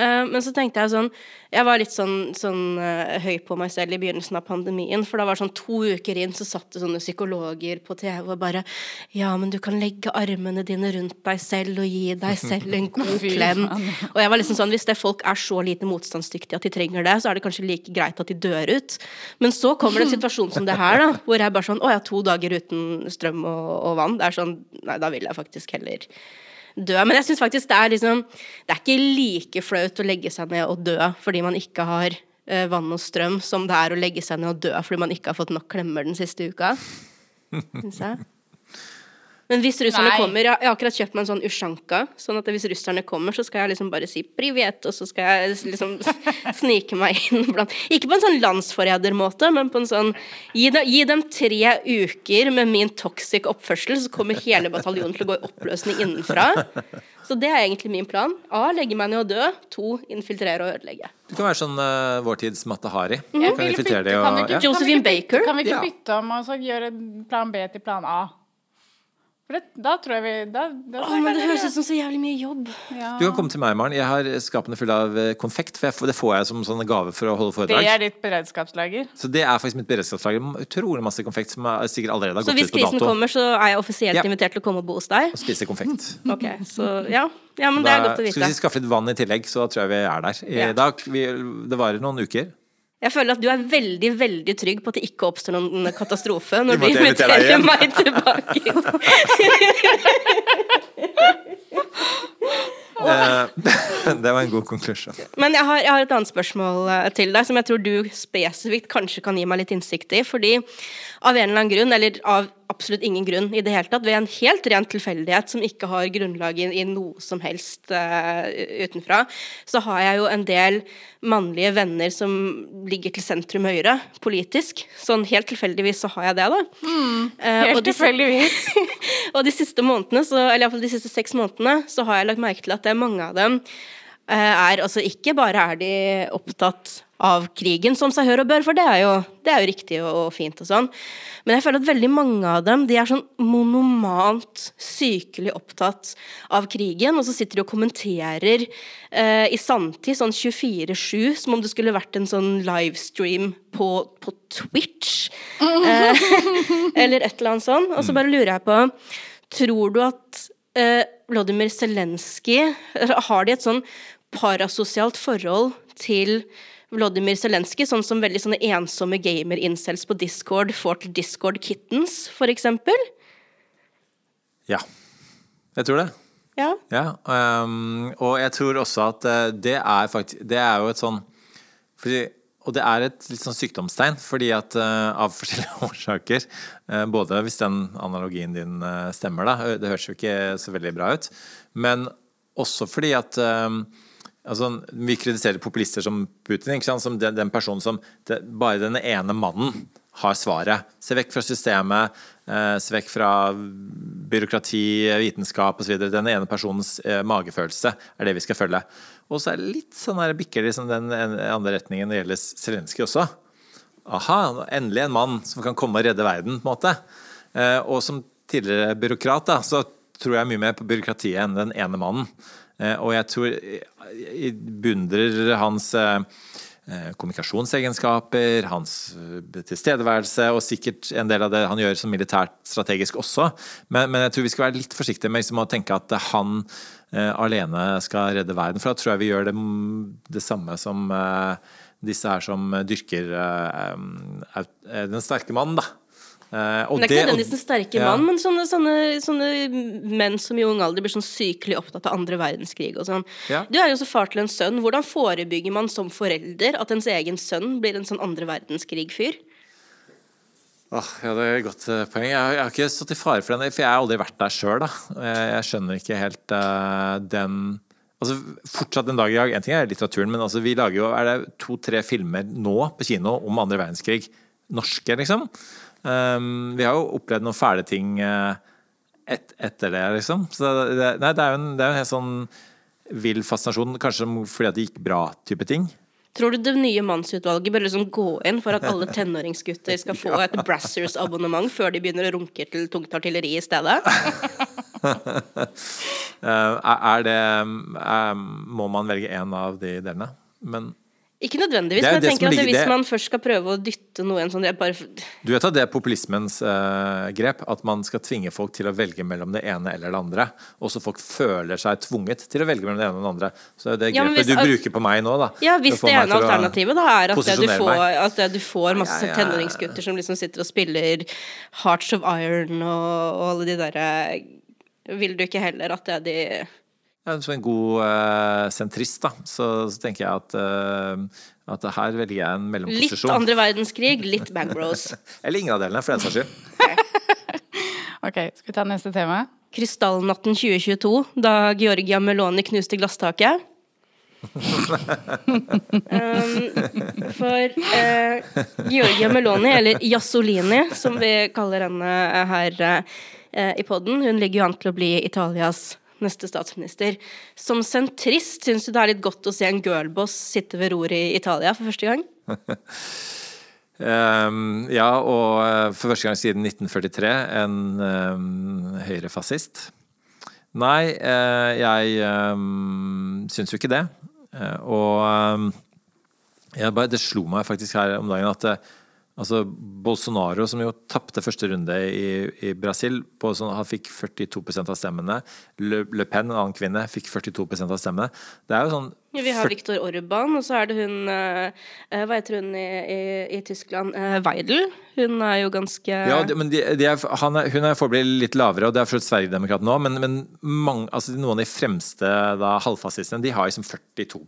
Eh, men så tenkte jeg sånn Jeg var litt sånn, sånn eh, høy på meg selv i begynnelsen av pandemien. For da var sånn to uker inn, så satt det sånne psykologer på TV og bare Ja, men du kan legge armene dine rundt deg selv og gi deg selv en *laughs* god klem. Og jeg var liksom sånn Hvis det folk er så lite motstandsdyktige at de trenger det, så er det kanskje like greit at de dør ut. Men så kommer det en situasjon som det her, da, hvor jeg bare sånn Å ja, to dager uten strøm og, og vann. Det er sånn Nei, da vil jeg faktisk heller dø. Men jeg syns faktisk det er liksom Det er ikke like flaut å legge seg ned og dø fordi man ikke har uh, vann og strøm, som det er å legge seg ned og dø fordi man ikke har fått nok klemmer den siste uka. Synes jeg. Men hvis russerne Nei. kommer Jeg har akkurat kjøpt meg en sånn usjanka. Sånn at hvis russerne kommer, så skal jeg liksom bare si 'privet', og så skal jeg liksom *laughs* snike meg inn blant Ikke på en sånn landsforrædermåte, men på en sånn gi, dem- gi dem tre uker med min toxic oppførsel, så kommer hele bataljonen til å gå i oppløsning innenfra. Så det er egentlig min plan. A. Legge meg ned og dø. To. Infiltrere og ødelegge. Du kan være sånn uh, vår tids Mata Hari. -hmm. Kan infiltrere bytte- de kan og ikke- ja. kan vi Josephine ikke bytte- Baker? Kan vi ikke bytte om og så gjøre plan B til plan A? For det, da tror jeg vi da, da Åh, men det høres ut som så jævlig mye jobb. ja. Du kan komme til meg, Maren. Jeg har skapene fulle av eh, konfekt. For jeg, det får jeg som sånn gave for å holde foredrag. Det er ditt beredskapslager. Så det er faktisk mitt beredskapslager. Utrolig masse konfekt som er sikkert allerede har Så gått ut på dato. Så krisen dato. kommer, så er jeg offisielt Ja. invitert til å komme og bo hos deg? Og spise konfekt. *laughs* Ok, så ja. ja men det er godt å skal vi skaffe litt vann i tillegg, så tror jeg vi er der. I Ja. dag, vi, det varer noen uker. Jeg føler at du er veldig veldig trygg på at det ikke oppstår noen katastrofe når Du inviterer meg tilbake. *laughs* Eh, det var en god konklusjon. Men jeg har, jeg har et annet spørsmål eh, til deg, som jeg tror du spesifikt kanskje kan gi meg litt innsikt i. Fordi av en eller annen grunn, eller av absolutt ingen grunn i det hele tatt, ved en helt ren tilfeldighet som ikke har grunnlag i, i noe som helst uh, utenfra, så har jeg jo en del mannlige venner som ligger til sentrum høyre politisk. Sånn helt tilfeldigvis så har jeg det, da. Mm, helt Helt disse- tilfeldigvis. *laughs* og de siste månedene, så, eller iallfall de siste seks månedene, så har jeg lagt merke til at det er mange av dem er altså ikke bare er de opptatt av krigen, som seg hør og bør, for det er jo, det er jo riktig og, fint og sånn. Men jeg føler at veldig mange av dem de er sånn monomant sykelig opptatt av krigen, og så sitter de og kommenterer eh, i sanntid, sånn 24-7, som om det skulle vært en sånn livestream på, på Twitch. Eh, *laughs* eller et eller annet sånt. Og så bare lurer jeg på Tror du at eh, Vladimir Zelenskyj Har de et sånn parasosialt forhold til Vladimir Zelenskyj, sånn som veldig sånne ensomme gamer-incels på Discord får til Discord Kittens, eksempel? Ja. Jeg tror det. Ja. Ja, um, og jeg tror også at eh, det er faktisk Det er jo et sånn fordi, Og det er et litt sånn sykdomstegn, fordi at uh, av forskjellige *laughs* årsaker uh, Både hvis den analogien din uh, stemmer, da. Det høres jo ikke så veldig bra ut. Men også fordi at ehm, Altså, vi kritiserer populister som Putin, som den, den personen som det, bare den ene mannen har svaret. Se vekk fra systemet, eh, se vekk fra byråkrati, vitenskap osv. Den ene personens eh, magefølelse er det vi skal følge. Og så er det litt sånn her bikker liksom den andre retningen når det gjelder Zelenskyj også. Aha, endelig en mann som kan komme og redde verden, på en måte. Eh, og som tidligere byråkrat, da, så tror jeg mye mer på byråkratiet enn den ene mannen. Eh, og jeg tror Jeg beundrer hans eh, eh, kommunikasjonsegenskaper, hans eh, tilstedeværelse, og sikkert en del av det han gjør som militært strategisk også. Men, men jeg tror vi skal være litt forsiktige med liksom, å tenke at han eh, alene skal redde verden. For da tror jeg vi gjør det, det samme som eh, disse her som dyrker eh, eh, den sterke mannen, da. Uh, det er ikke nødvendigvis en sterke ja. mann, men sånne, sånne, sånne, menn som i ung alder blir sånn sykelig opptatt av andre verdenskrig og sånn. Ja. Du er jo også far til en sønn. Hvordan forebygger man som forelder at ens egen sønn blir en sånn andre verdenskrig-fyr? Oh, ja, Det er et godt uh, poeng. Jeg, jeg, har ikke stått i fare for den, for jeg har aldri vært der sjøl. Jeg, jeg skjønner ikke helt uh, den Altså, fortsatt en dag i dag, En ting er litteraturen, men altså, vi lager jo er det to-tre filmer nå på kino om andre verdenskrig. Norske, liksom. Um, vi har jo opplevd noen fæle ting uh, et, etter det, liksom. Så det, nei, det er jo en, det er en helt sånn vill fascinasjon, kanskje fordi det gikk bra, type ting. Tror du det nye mannsutvalget bør liksom gå inn for at alle tenåringsgutter skal få et Brassers-abonnement før de begynner å runke til tungt artilleri i stedet? uh, *laughs* er det um, Må man velge én av de delene? Men ikke nødvendigvis, men jeg tenker at hvis det... man først skal prøve å dytte noe en sånn bare... Du vet at det er populismens uh, grep? At man skal tvinge folk til å velge mellom det ene eller det andre. Og så folk føler seg tvunget til å velge mellom det ene og det andre. Så det er grepet ja, hvis, du bruker på meg nå, da. Ja, hvis det ene alternativet da er at du, får, at du får masse ja, ja, tenåringsgutter som liksom sitter og spiller Hearts of Iron og, og alle de derre Vil du ikke heller at det er de som en god uh, sentrist, da, så, så, tenker jeg at, uh, at her velger jeg en mellomposisjon. Litt andre verdenskrig, litt Bang Bros. *laughs* Eller ingen av delene, for den saks skyld. *laughs* ok, skal vi ta neste tema? Krystallnatten 2022, da Georgia Meloni knuste glasstaket. *laughs* um, for uh, Georgia Meloni, eller Jazzolini, som vi kaller henne her i poden, hun ligger jo an til å bli Italias neste statsminister. Som sentrist, syns du det er litt godt å se en girlboss sitte ved roret i Italia for første gang? um, *laughs* ja, og eh, for første gang siden 1943 en um, høyrefascist. Nei, uh, jeg um, syns jo ikke det. Uh, og um, bare, det slo meg faktisk her om dagen at uh, Altså Bolsonaro, som jo tapte første runde i, i Brasil, sånn, han fikk 42% av stemmene. Le, Le, Pen, en annen kvinne, fikk 42% av stemmene. Det er jo sånn Vi har Viktor Orban, og så er det hun uh, Hva heter hun i, i, i Tyskland? Uh, Weidel. Hun er jo ganske Ja, de, men de, de er, er, hun er foreløpig litt lavere, og det er for Sverigedemokraten nå, men, men mange, altså, noen av de fremste da, halvfascistene de har liksom 42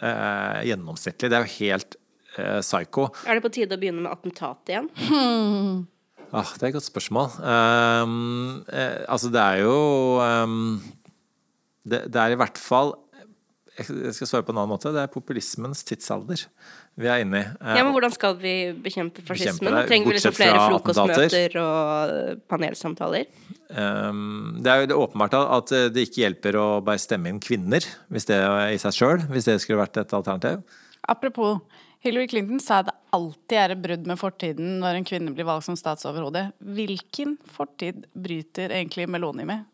uh, gjennomsnittlig. Det er jo helt eh, psycho. Er det på tide å begynne med attentat igjen? Hmm. *laughs* Ah, det er et godt spørsmål. Um, eh, altså, det er jo um, det, det, er i hvert fall Jeg skal svare på en annen måte. Det er populismens tidsalder vi er inne i. ja, Men hvordan skal vi bekjempe fascismen? Bekjempe Trenger vi liksom flere frokostmøter og panelsamtaler? Um, det er jo det åpenbart at det ikke hjelper å bare stemme inn kvinner hvis det er i seg sjøl, hvis det skulle vært et alternativ. Apropos Hillary Clinton sa det alltid er et brudd med fortiden når en kvinne blir valgt som statsoverhode. Hvilken fortid bryter egentlig Meloni med?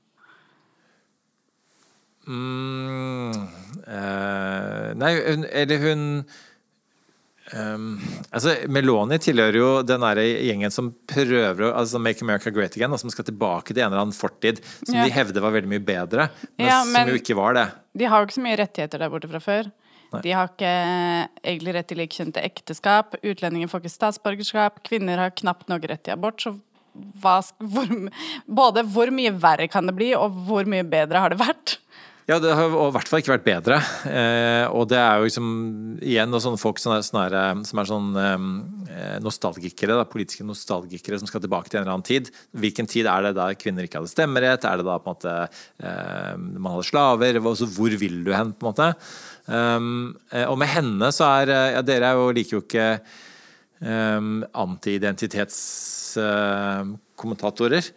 Mm, eh, nei, hun, eller hun um, altså Meloni tilhører jo den der gjengen som prøver å altså Make America Great Again, og som skal tilbake til en eller annen fortid som ja. de hevder var veldig mye bedre, men, ja, men som jo ikke var det. De har jo ikke så mye rettigheter der borte fra før. Nei. De har ikke egentlig rett til likkjønnede ekteskap. Utlendinger får ikke statsborgerskap. Kvinner har knapt nok rett til abort. Så hva, hvor, både hvor mye verre kan det bli, og hvor mye bedre har det vært? Ja, det har i hvert fall ikke vært bedre. Eh, og det er jo liksom igjen sånne folk som er, sånne, som er sånn eh, nostalgikere, da, politiske nostalgikere som skal tilbake til en eller annen tid. Hvilken tid er det da kvinner ikke hadde stemmerett? Er det da på en måte eh, man hadde slaver? Altså, hvor vil du hen, på en måte? Um, og med henne så er Ja, dere er jo, liker jo ikke um, anti-identitetskommentatorer. Uh, mm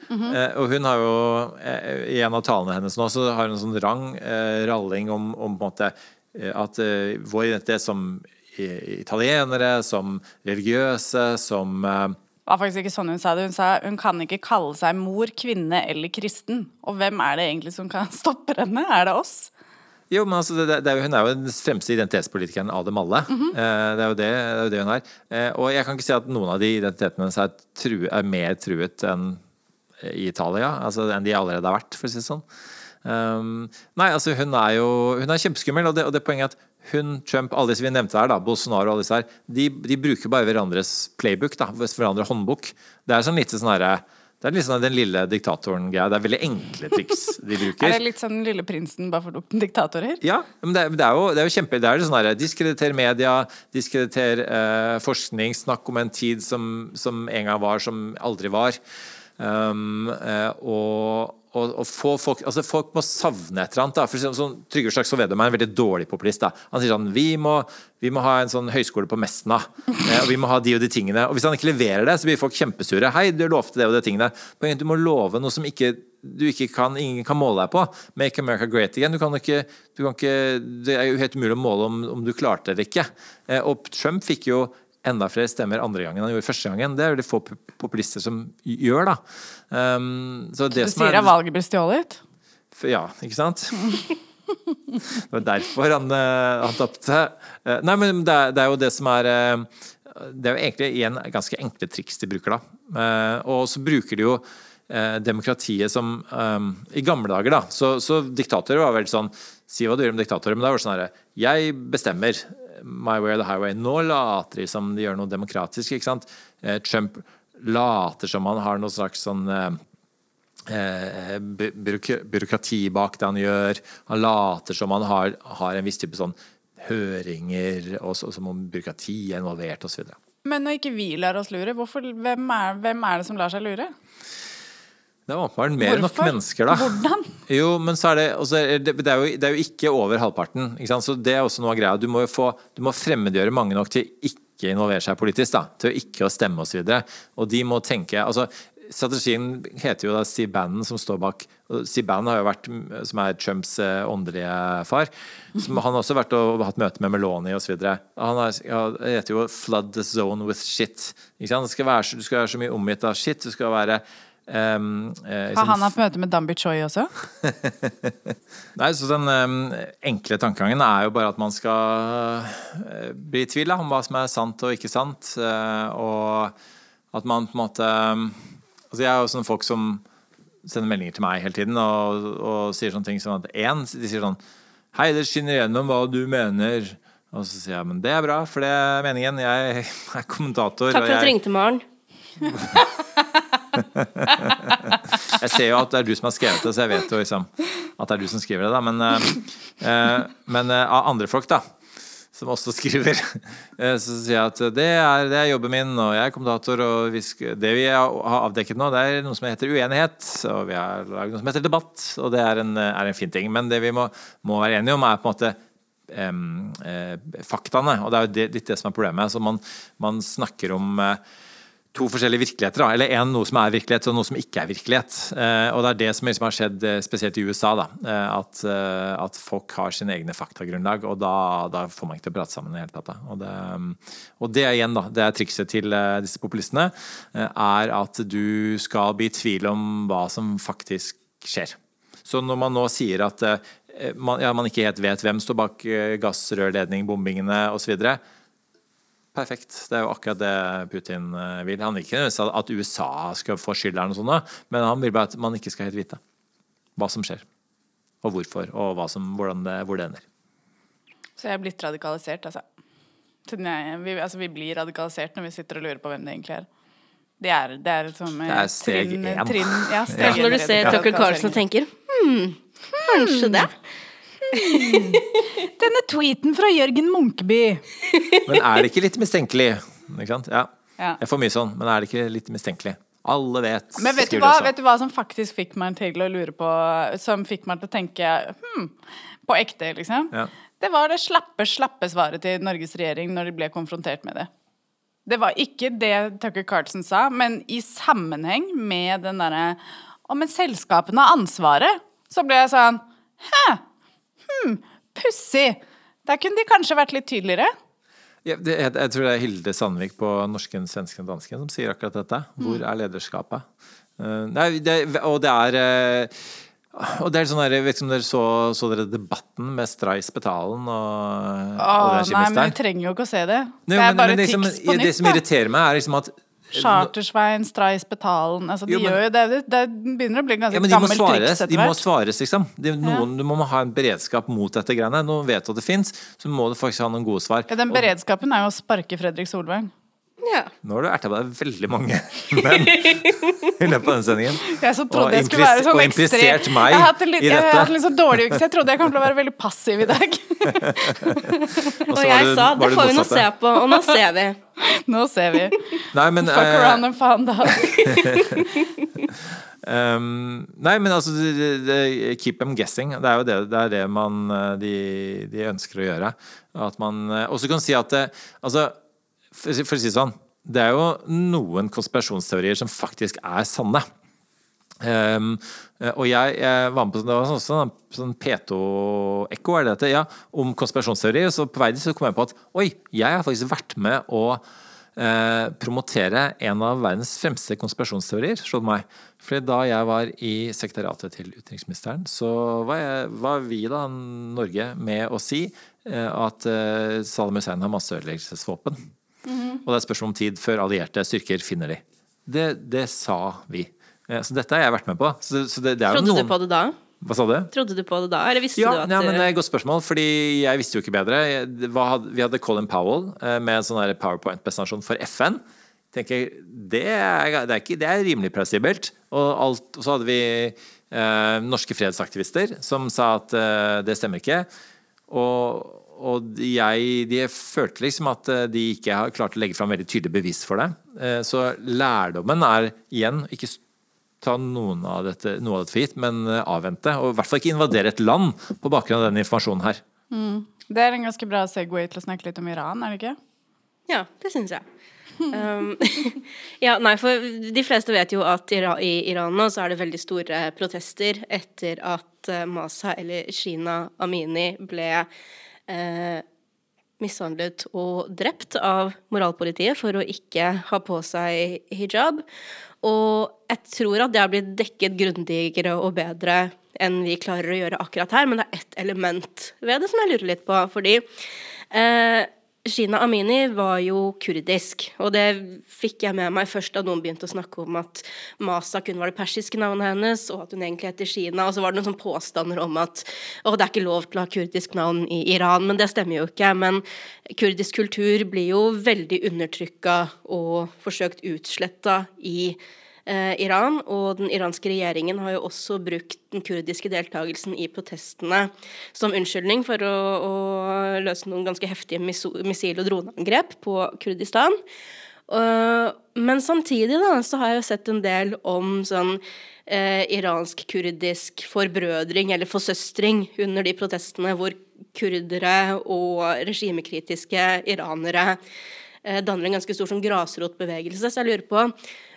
-hmm. uh, og hun har jo uh, I en av talene hennes nå så har hun en sånn rang ralling om, om, på en måte at vår identitet som italienere, som religiøse, som det var faktisk ikke sånn hun sa det. Hun sa hun kan ikke kalle seg mor, kvinne eller kristen. Og hvem er det egentlig som kan *laughs* stoppe henne? Er det oss? Jo, men altså, det, det er jo, Hun er jo den fremste identitetspolitikeren av dem alle. Mm -hmm. det, er det, det er jo det hun er. Eh, og jeg kan ikke si at noen av de identitetene hennes er, tru, er mer truet enn i Italia. Altså enn de allerede har vært, for å si det sånn. Um, nei, altså hun er jo Hun er kjempeskummel, og det, og det poenget er at hun, Trump, alle disse vi nevnte her, da, Bolsonaro og alle disse her, de, de bruker bare hverandres playbook, da, hverandres håndbok. Det er sånn litt sånn herre det er litt sånn den lille diktatoren-greia. Det er veldig enkle triks de *laughs* bruker. Er det litt sånn Lille prinsen bare for diktatorer? Ja, men det, er- det, er jo, det er jo kjempe Det er jo sånn herre Diskrediter media, diskrediter eh, forskning, snakk om en tid som, som en gang var, som aldri var. Um, eh, og, og, og få folk Altså folk må savne et eller annet. Da. For eksempel, sånn, Trygve Slagsvold Vedum er en veldig dårlig populist. Da. Han sier sånn vi må, vi må ha en sånn høyskole på Mesna. Eh, og vi må ha de og de tingene. Og hvis han ikke leverer det, så blir folk kjempesure. Hei, du lovte det og de tingene. Er Du må love noe som ikke du ikke kan, ingen kan måle deg på. Make America great again. Du kan ikke, du kan ikke, det er jo helt umulig å måle om, om du klarte det eller ikke. Eh, og Trump fikk jo enda flere stemmer andre gangen enn han gjorde første gangen. Det er det få populister som gjør, da. Um, så det Du som sier er, at valget blir stjålet? Ja, ikke sant? *laughs* Det var derfor han, eh, han tapte. Eh, Nei, men det er, det er jo det som er eh, Det er jo egentlig igjen ganske enkle triks de bruker, da. Og så bruker de jo demokratiet som I gamle dager, da, så, så diktatorer var vel sånn Si hva du gjør om diktatorer, men det var sånn herre Jeg bestemmer. My way or the highway. Nå later de som de gjør noe demokratisk, ikke sant. Eh, Trump later som han har noe slags sånn eh, eh, byråk- byråkrati bak det han gjør. Han later som han har, har en viss type sånn høringer, og så, som om byråkrati er involvert osv. Men når ikke vi lar oss lure, hvorfor, hvem, er, hvem er det som lar seg lure? Det er åpenbart mer enn nok mennesker, da. Hvordan? Jo, men så er det, også, det, det, er jo, det er jo ikke over halvparten. Ikke sant? Så det er også noe av greia. Du må jo få, du må fremmedgjøre mange nok til ikke involvere seg politisk, da. Til ikke å stemme osv. Og, så og de må tenke altså Strategien heter jo da Steve Bannon, som står bak Steve Bannon har jo vært, som er Trumps eh, åndelige far. Som, han har også vært og hatt møte med Meloni osv. Han er, ja, heter jo 'flood the zone with shit'. Ikke sant? Det skal være, du skal være så mye omgitt av shit. Du skal være ehm, eh, Har liksom han hatt møte med Dambi Choi også? *laughs* Nei, så Den um, enkle tankegangen er jo bare at man skal uh, bli i tvil da, om hva som er sant og ikke sant. uh, og at man på en måte um, altså Jeg er jo sånne folk som sender meldinger til meg hele tiden og, og sier sånne ting som at én, de sier sånn Hei, det skinner gjennom hva du mener. Og så sier jeg men det er bra, for det er meningen. Jeg *laughs* er kommentator. Takk for at du ringte, Maren. *laughs* *laughs* Jeg ser jo at det er du som har skrevet det, så jeg vet jo liksom at det er du som skriver det. da Men, eh, eh, men eh, av andre folk, da, som også skriver, *laughs* så sier jeg at det er, det er jobben min, og jeg er kommentator, og vi det vi har avdekket nå, det er noe som heter uenighet, og vi har laget noe som heter debatt, og det er en, er en fin ting. Men det vi må, må være enige om, er på en måte eh, faktaene, og det er jo det, litt det som er problemet. Så man, man snakker om eh, to forskjellige virkeligheter. Da. Eller en, noe som er virkelighet, og noe som ikke er virkelighet. Eh, og det er det som liksom har skjedd eh, spesielt i USA. Da. Eh, at, at folk har sine egne faktagrunnlag, og da, da får man ikke til å prate sammen i det hele tatt. Da. Og, det, mm, og det er igjen da, det er trikset til disse populistene, er at du skal bli i tvil om hva som faktisk skjer. Så når man nå sier at man, ja, man ikke helt vet hvem står bak gassrørledning, bombingene osv., Perfekt. Det er jo akkurat det Putin eh, vil. Han vil ikke at USA skal få skyld, eller noe sånt, men han vil bare at man ikke skal helt vite hva som skjer. Og hvorfor, og hva som, hvordan det, hvor det ender. Så jeg er blitt radikalisert, altså. Jeg, vi, altså. Vi blir radikalisert når vi sitter og lurer på hvem det egentlig er. Det er, det er liksom Det er steg trinn, ja, steg er når du ser Tucker. Carlson og tenker hm, kanskje det. *laughs* Denne tweeten fra Jørgen Munkeby. Men er det ikke litt mistenkelig? Ikke sant? Ja. Ja. Jeg får mye sånn, men er det ikke litt mistenkelig? Alle vet. Men vet du, hva, vet du hva som faktisk fikk meg til å lure på Som fikk meg til å tenke hm, på ekte, liksom? Ja. Det var det slappe, slappe svaret til Norges regjering når de ble konfrontert med det. Det var ikke det Tucker Carlson sa, men i sammenheng med den derre Å, men selskapene har ansvaret. Så ble jeg sånn Hæ? Hm, pussig. Der kunne de kanskje vært litt tydeligere. Ja, det, jeg, jeg tror det er Hilde Sandvik på Norsken, svensken og dansken som sier akkurat dette. Hvor er lederskapet? Uh, nei, det, og det er uh, Og det er sånn der, jeg vet ikke om dere så, så dere debatten med Stray Spetalen og Åh, nei, men vi trenger jo ikke å se det. Nei, Det er men- bare men liksom, som- tics på Det som irriterer meg, er liksom at Chartersveien, Streisbetalen altså, De Jo, men- gjør jo det. Det, begynner å bli ganske ja, men de må gammelt svares, triks de må svares liksom. De, noen, Du må ha en beredskap mot dette greiene. Noen vet at det fins, så må du faktisk ha noen gode svar. Ja, den beredskapen er jo å sparke Fredrik Solvang. Ja. Nå har du erta på deg veldig mange *laughs* menn i løpet av denne sendingen. Jeg så trodde Og jeg skulle være sånn og ekstrem- implisert meg jeg har hatt en litt, i Jeg har hatt en litt sånn dårlig uke, så jeg trodde jeg kom til å være veldig passiv i dag. *laughs* Og Og jeg du- sa det får vi nå se på, og nå ser vi. *laughs* Nå ser vi. Nei, men Fuck uh, around and found out. Um, nei, men altså de, de, Keep them guessing. Det er jo det, det, er det man, eh, de, de ønsker å gjøre. At man eh, også kan si at det, altså, for, å si- det sånn Det er jo noen konspirasjonsteorier som faktisk er sanne. Um, og jeg, jeg var med på det var sånn, sånn, sånn P2-ekko er det dette, ja, om konspirasjonsteorier. Så på vei dit så kom jeg på at oi, jeg har faktisk vært med å eh, promotere en av verdens fremste konspirasjonsteorier, det meg. Fordi da jeg var i sekretariatet til utenriksministeren, så var, jeg, var vi da, Norge, med å si eh, at eh, Saddam Hussein har masseødeleggelsesvåpen. Og det er spørsmål om tid før allierte styrker finner de. Det, det sa vi. Eh, Så dette har jeg vært med på. Så, så det, det Trodde noen... du på det da? Hva sa du? Trodde du på det da, eller visste Ja, du at ja, men det er et godt spørsmål, fordi jeg visste jo ikke bedre. Vi hadde Colin Powell eh, med en sånn PowerPoint-presentasjon for FN. Tenker, det, er, det, er ikke, det er rimelig plausibelt. Og, alt, og så hadde vi eh, norske fredsaktivister som sa at eh, det stemmer ikke. Og, og jeg de følte liksom at eh, de ikke har klart å legge fram veldig tydelig bevis for det. Eh, Så lærdommen er igjen ikke ta noen av dette, noe av dette for gitt, men eh, avvente. Og i hvert fall ikke invadere et land på bakgrunn av den informasjonen her. Det er en ganske bra Segway til å snakke litt om Iran, er det ikke? Ja, det syns jeg. Um, *laughs* ja, nei, for de fleste vet jo at i Iran nå så er det veldig store protester etter at Masa, eller Shina Amini, ble eh, mishandlet og drept av moralpolitiet for å ikke ha på seg hijab. Og jeg tror at det har blitt dekket grundigere og bedre enn vi klarer å gjøre akkurat her, men det er ett element ved det som jeg lurer litt på. Fordi eh, Shina Amini var jo kurdisk, og det fikk jeg med meg først da noen begynte å snakke om at Masa kun var det persiske navnet hennes, og at hun egentlig heter Shina. Og så var det noen sånne påstander om at å, det er ikke lov til å ha kurdisk navn i Iran, men det stemmer jo ikke. Men kurdisk kultur blir jo veldig undertrykka og forsøkt utsletta i eh, Iran, og den iranske regjeringen har jo også brukt den kurdiske deltakelsen i protestene som unnskyldning for å, å løse noen ganske heftige missil- og droneangrep på Kurdistan. Uh, men samtidig da, så har jeg jo sett en del om sånn uh, iransk-kurdisk forbrødring eller forsøstring under de protestene hvor kurdere og regimekritiske iranere uh, danner en ganske stor sånn grasrotbevegelse. Så jeg lurer på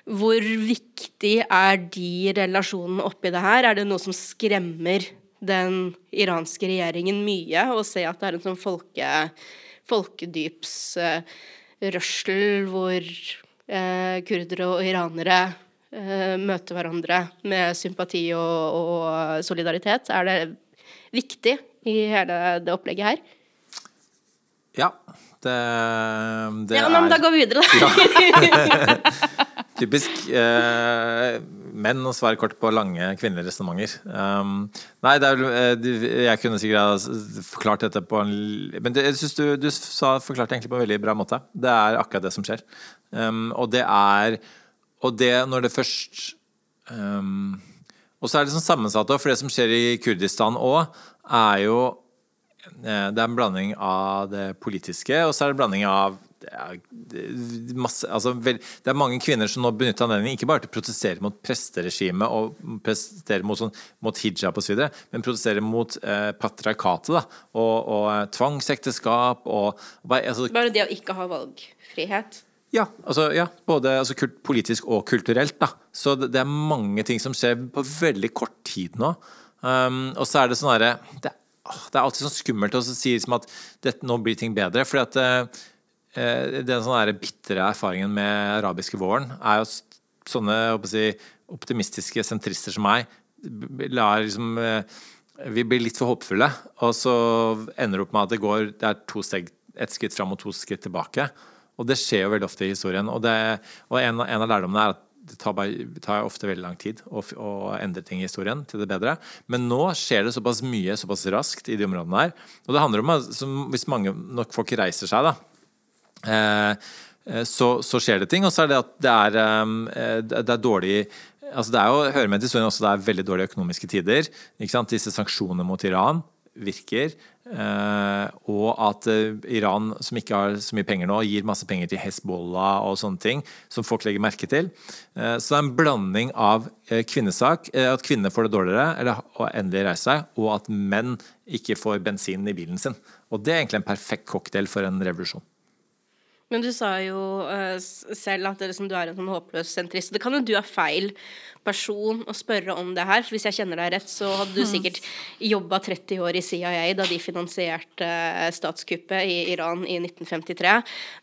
hvor viktig er de relasjonene oppi det her? Er det noe som skremmer den iranske regjeringen mye, å se at det er en sånn folke, folkedypsrørsel hvor uh, kurdere og iranere uh, møter hverandre med sympati og, og solidaritet? Er det viktig i hele det opplegget her? Ja. Det, det ja, men er... da går vi videre, da. *laughs* *laughs* typisk eh, menn å svare kort på lange kvinnelige resonnementer. Um, nei, vel eh, Jeg kunne sikkert ha forklart dette på en Men det, jeg synes du, du sa, forklarte egentlig på en veldig bra måte. Det er akkurat det som skjer. Um, og det er Og det når det først um, Og så er det sånn sammensatt òg, for det som skjer i Kurdistan òg, er jo Eh, Det er en blanding av det politiske, og så er det en blanding av det er, masse, altså, vel, det er mange kvinner som nå benytter anledningen ikke bare til å protestere mot presteregimet og protestere mot, sånn, mot hijab osv., men protestere mot eh, patriarkatet da, og, og eh, tvangsekteskap og bare, altså, Bare det å ikke ha valgfrihet. ja, altså, ja både altså, kult, politisk og kulturelt. Da. Så det, det er mange ting som skjer på veldig kort tid nå. Um, og så er det sånn herre det, det er alltid sånn skummelt å si liksom at dette, nå blir ting bedre. fordi at eh, den sånn bitre erfaringen med arabiske våren er jo sånne si, optimistiske sentrister som meg lar liksom eh, Vi blir litt for håpefulle, og så ender det opp med at det går Det er steg, ett skritt fram og to skritt tilbake. Og det skjer jo veldig ofte i historien. Og, det, og en, en, av lærdommene er at det tar, bare, tar ofte veldig lang tid å, å, endre ting i historien til det bedre. Men nå skjer det såpass mye såpass raskt i de områdene her. Og det handler om at hvis mange nok folk reiser seg, da, eh, så, så, skjer det ting. Og så er det at det er, eh, det er dårlig altså Det er jo, hører med til historien også det er veldig dårlige økonomiske tider. Disse sanksjonene mot Iran virker. Eh, og at eh, Iran, som ikke har så mye penger nå, gir masse penger til Hezbollah og sånne ting, som folk legger merke til. Eh, så det er en blanding av kvinnesak, at kvinner får det dårligere, eller å endelig reise seg, og at menn ikke får bensin i bilen sin. Og det er egentlig en perfekt cocktail for en revolusjon. Men du sa jo uh, selv at liksom, du er en sånn håpløs sentrist. Det kan jo du ha feil person å spørre om det her. For hvis jeg kjenner deg rett, så hadde du hmm. sikkert jobba 30 år i CIA da de finansierte uh, statskuppet i Iran i 1953.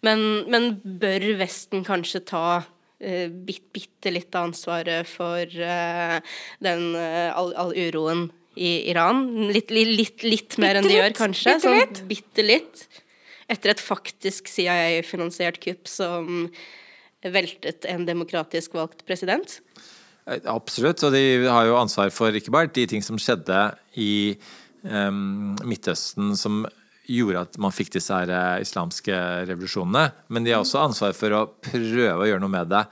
Men, men bør Vesten kanskje ta uh, bit, bitte litt av ansvaret for den all, all uroen i Iran? Litt, litt, litt mer enn de gjør, kanskje? Bitte litt? Sånn, bitte litt etter et faktisk CIA-finansiert kupp som veltet en demokratisk valgt president? Eh, absolutt, og de har jo ansvar for ikke bare de ting som skjedde i um, Midtøsten som gjorde at man fikk disse her eh, islamske revolusjonene, men de har også ansvar for å prøve å gjøre noe med det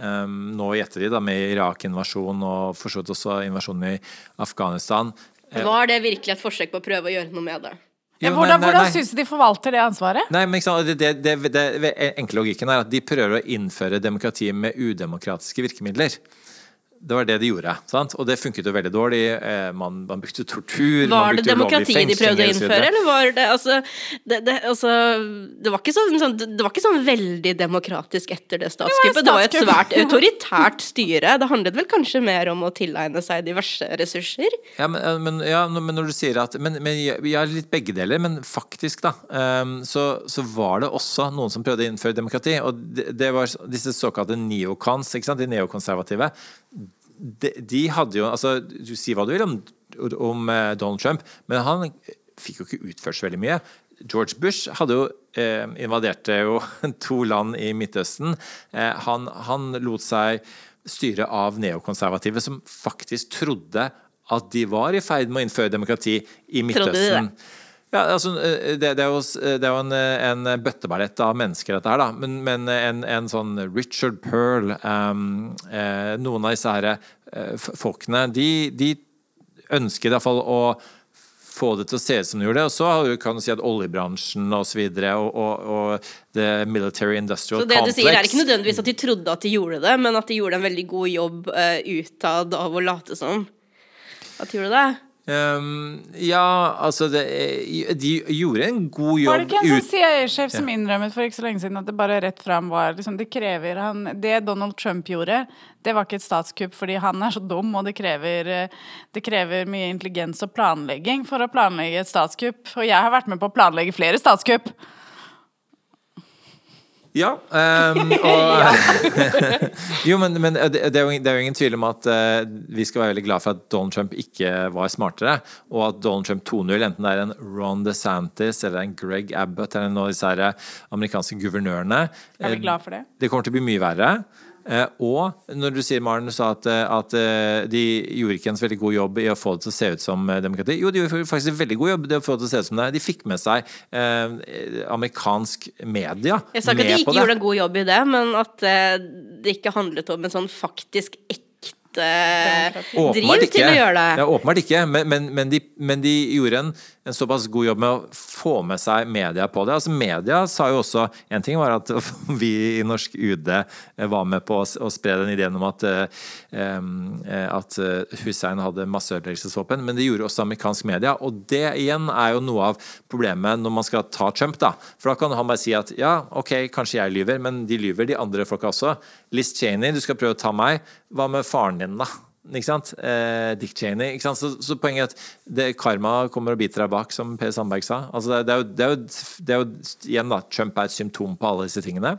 um, nå i ettertid, da, med Irak-invasjonen og for så vidt også invasjonen i Afghanistan. Var det virkelig et forsøk på å prøve å gjøre noe med det? Ja, hvordan hvordan syns du de forvalter det ansvaret? Nei, men det, det, det, det, enkle logikken er at De prøver å innføre demokrati med udemokratiske virkemidler. Det var det de gjorde. Sant? Og det funket jo veldig dårlig. Eh, man, man brukte tortur Var det demokrati de prøvde å innføre, eller var det altså det, det, altså, det, var sånn, sånn, det var ikke sånn veldig demokratisk etter det statskuppet. Det var et svært autoritært styre. Det handlet vel kanskje mer om å tilegne seg diverse ressurser? Ja, men, eh, men, ja, men når du sier at Men, men ja, litt begge deler. Men faktisk, da, um, så, så, var det også noen som prøvde å innføre demokrati. Og det, det var disse såkalte neocons, ikke sant? de neokonservative de, de, hadde jo altså, Du sier hva du vil om, om eh, Donald Trump, men han fikk jo ikke utført så veldig mye. George Bush hadde jo eh, invaderte jo *laughs* to land i Midtøsten. Eh, han, han, lot seg styre av neokonservative som faktisk trodde at de var i ferd med å innføre demokrati i Midtøsten. Trodde de det? Ja, altså, eh, det, det, er jo, det, er jo, en, en bøtteballett av mennesker, dette her, da. Men, men en, en, sånn Richard Pearl um, eh, Noen av disse her eh, folkene, de, de ønsket iallfall å få det til å se ut som de gjorde. Og så kan du si at oljebransjen og så videre, og, og, og the military industrial complex Så det complex. du sier er ikke nødvendigvis at de trodde at de gjorde det, men at de gjorde en veldig god jobb uh, utad av å late som at de gjorde det? Um, ja, altså det, De gjorde en god jobb Var det ikke en sånn CIA-sjef som innrømmet for ikke så lenge siden at det bare rett fram var liksom, Det krever han Det Donald Trump gjorde, det var ikke et statskupp fordi han er så dum, og det krever, det krever mye intelligens og planlegging for å planlegge et statskupp. Og jeg har vært med på å planlegge flere statskupp. Ja. Um, *laughs* og, *laughs* jo, men, men det, er jo, det, er jo, ingen tvil om at uh, vi skal være veldig glad for at Donald Trump ikke var smartere, og at Donald Trump 2.0, enten det er en Ron DeSantis eller en Greg Abbott eller noen av disse amerikanske guvernørene Er vi glad for det? Det kommer til å bli mye verre. Eh, og når du sier, Maren, sa at, eh, at, eh, de gjorde ikke en veldig god jobb i å få det til å se ut som demokrati. Jo, de gjorde faktisk en veldig god jobb i å få det til å se ut som det. De fikk med seg eh, amerikansk media Jeg sa ikke at de ikke gjorde en god jobb i det, men at det ikke handlet om en sånn faktisk ekte driv til å gjøre det. Ja, åpenbart ikke, men, men, men, de, men de, gjorde en, en, såpass god jobb med å få med seg media på det. Altså Media sa jo også En ting var at *laughs* vi i norsk UD var med på å, å spre den ideen om at, um, at Hussein hadde masseødeleggelsesvåpen, men det gjorde også amerikansk media. Og det igjen er jo noe av problemet når man skal ta Trump, da. For da kan han bare si at ja, ok, kanskje jeg lyver, men de lyver, de andre folka også. Liz Cheney, du skal prøve å ta meg. Hva med faren din, da? Eh, Dick Cheney. Så, så, poenget er at det, karma kommer og biter deg bak, som Per Sandberg sa. Altså det, er jo, det, er jo, det, er jo, igjen da, Trump er et symptom på alle disse tingene.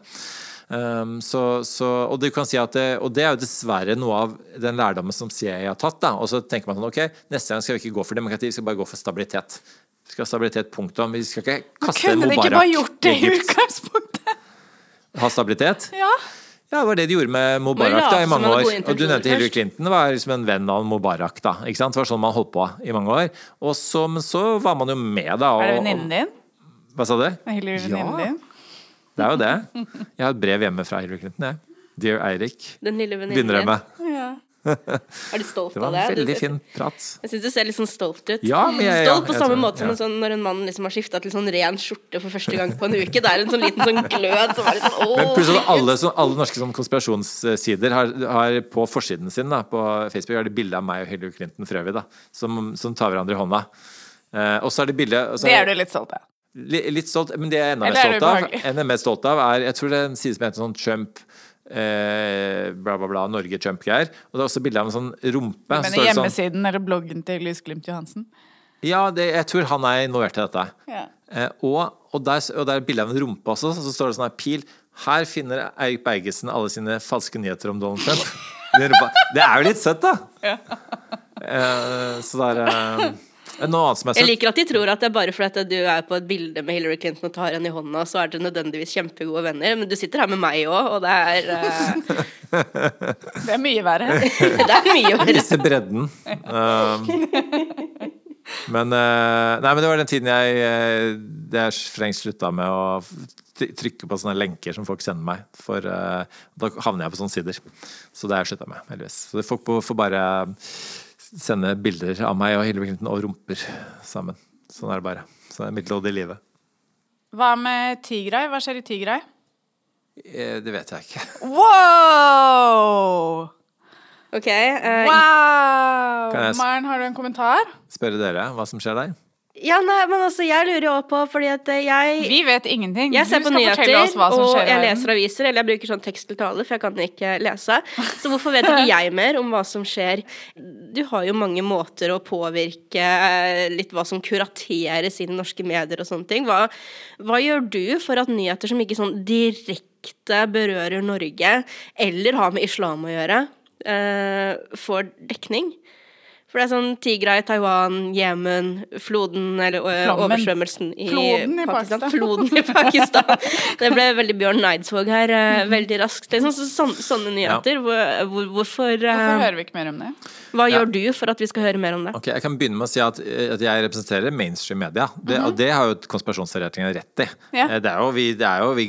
Um, så, så, og, du kan si at det, og det er jo dessverre noe av den lærdommen som CIA har tatt. Da. Og så tenker man sånn ok, neste gang skal vi ikke gå for demokrati, vi skal bare gå for stabilitet. Vi skal ha stabilitet, punktum. Vi skal ikke kaste Kunne de ikke bare gjort det i utgangspunktet? Ha stabilitet? Ja. Ja, det var det de gjorde med Mubarak da, i mange år. Og du nevnte Hillary. Clinton var liksom en venn av Mubarak. da, ikke sant? Det var sånn man holdt på i mange år. Og så, men så var man jo med, da. Og, Er det venninnen din? Hva sa du? Er Hillary venninnen Ja. din? Det er jo det. Jeg har et brev hjemme fra Hillary Clinton, jeg. Dear Eirik. Den lille venninnen Begynner jeg din. *laughs* Er du stolt Det var av en det? Veldig fin prat. Jeg syns du ser litt sånn stolt ut. Ja, men jeg- ja, stolt på samme tror- måte som ja. sånn, når en mann liksom har skifta til sånn ren skjorte for første gang på en uke. Det er en sånn liten sånn glød som er litt sånn åh, Men plutselig alle, alle norske sånn konspirasjonssider har, har på forsiden sin da, på Facebook har de bilde av meg og Hillary Clinton for øvrig, da, som, som tar hverandre i hånda. Eh, og så er det bilde Det er- du litt stolt av. Litt, Litt stolt, men det jeg er enda mer er det stolt av, enda mer stolt av er Jeg tror det er en side som heter sånn Trump eh, bla, bla, bla, Norge Trump-greier. Og det er også bilde av en sånn rumpe. Men hjemmesiden sånn, hjemmesiden eller bloggen til Lys Glimt Johansen? ja, det, jeg tror han er involvert i dette. Ja. Eh, og, og, der, og der er bilde av en rumpe også, så står det sånn her pil. Her finner Eirik Bergesen alle sine falske nyheter om Donald Trump. *laughs* Det er jo litt søtt, da! Eh, så det er er Jeg liker at de tror at det er bare fordi at du er på et bilde med Hillary Clinton og tar henne i hånda, så er dere nødvendigvis kjempegode venner. Men du sitter her med meg òg, og det er uh... *laughs* Det er mye verre. *laughs* Det er mye verre. Vise bredden. Um, men eh, Nei, men det var den tiden jeg eh, Det er for lengst slutta med å trykke på sånne lenker som folk sender meg. For da havner jeg på sånne sider. Så det har jeg slutta med, heldigvis. Så folk får får bare sende bilder av meg og Hillary Clinton og rumper sammen. Sånn er det bare. Så det er i livet. Hva med Tigray? Hva skjer i Tigray? Eh, Det vet jeg ikke. Wow! Ok. Uh, Wow! Maren, har du en kommentar? Spørre dere hva som skjer der? Ja, nei, men altså, jeg lurer jo på, fordi at eh, jeg Vi vet ingenting. Jeg ser du på nyheter, og jeg leser aviser, eller jeg bruker sånn tekst for jeg kan ikke lese. Så hvorfor vet ikke jeg mer om hva som skjer? Du har jo mange måter å påvirke eh, litt hva som kurateres i norske medier og sånne ting. Hva, hva gjør du for at nyheter som ikke sånn direkte berører Norge, eller har med islam å gjøre, uh, får dekning? For det er sånn Tigray, Taiwan, Jemen, floden eller Flammen. Oversvømmelsen i, Floden i Pakistan. Pakistan. Floden i Pakistan. *laughs* Det ble veldig Bjørn Eidsvåg her eh, veldig raskt. Liksom, sånn, så, sånn, sånne nyheter. Hvor, hvor, hvorfor, Hvorfor hører vi ikke mer om det? Hva Ja. gjør du for at vi skal høre mer om det? Ok, Jeg kan begynne med å si at, at jeg representerer mainstream media. Det, Og det har jo konspirasjonsteoretikerne rett i. Ja. Eh, Det er jo vi, det er jo, vi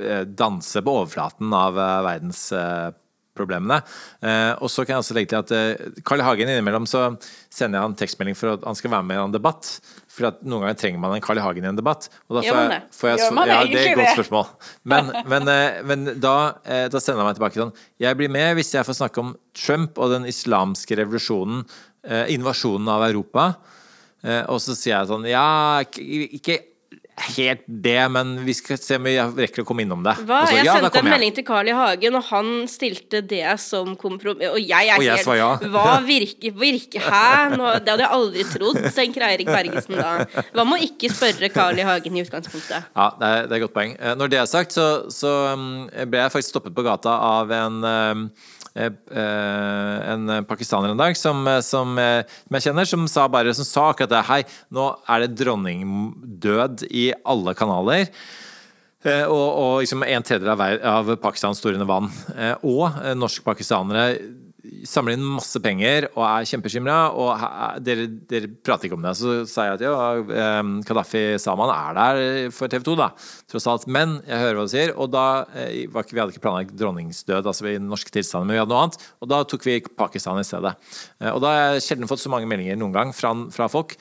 eh, danser på overflaten av eh, verdensproblemene. Eh, og så kan jeg også legge til at eh, Carl Hagen innimellom så sender jeg han tekstmelding for at han skal være med i en debatt. For at noen ganger trenger man en Carl Hagen i en debatt. Og da får jeg, får jeg, man ja, det er et godt spørsmål. Men, men, eh, men da, eh, da sender han meg tilbake sånn Jeg blir med hvis jeg får snakke om Trump og den islamske revolusjonen, invasjonen av Europa. Og så sier jeg sånn Ja, ikke helt det, men vi skal se om vi rekker å komme innom det. Hva? Så, Jeg ja, sendte en jeg. melding til Carl I. Hagen, og han stilte det som kompromiss. Og jeg er Og jeg helt ja. Hva *laughs* virker, virke, Hæ? Nå, det hadde jeg aldri trodd, tenker Eirik Bergesen da. Hva med å ikke spørre Carl I. Hagen i utgangspunktet? Ja, det er, det er godt poeng. Eh, Når det er sagt, så, så um, ble jeg faktisk stoppet på gata av en eh, en pakistaner en dag som, eh, som, eh, som jeg kjenner, som sa bare som sa akkurat det. Hei, nå er det dronningdød i alle kanaler. Eh, Og, og liksom en tredjedel av, av Pakistans store vann. Eh, Og eh, norsk-pakistanere samler inn masse penger og er kjempebekymra, og dere, dere prater ikke om det. Så sa jeg at jo, Kadafi Gaddafi Saman er der for TV 2, da, tross alt. Men jeg hører hva du sier, og da eh, ikke, vi hadde ikke planlagt dronningsdød, altså i norske tilstander, men vi hadde noe annet, og da tok vi Pakistan i stedet. Eh, Og da har jeg sjelden fått så mange meldinger noen gang fra, fra folk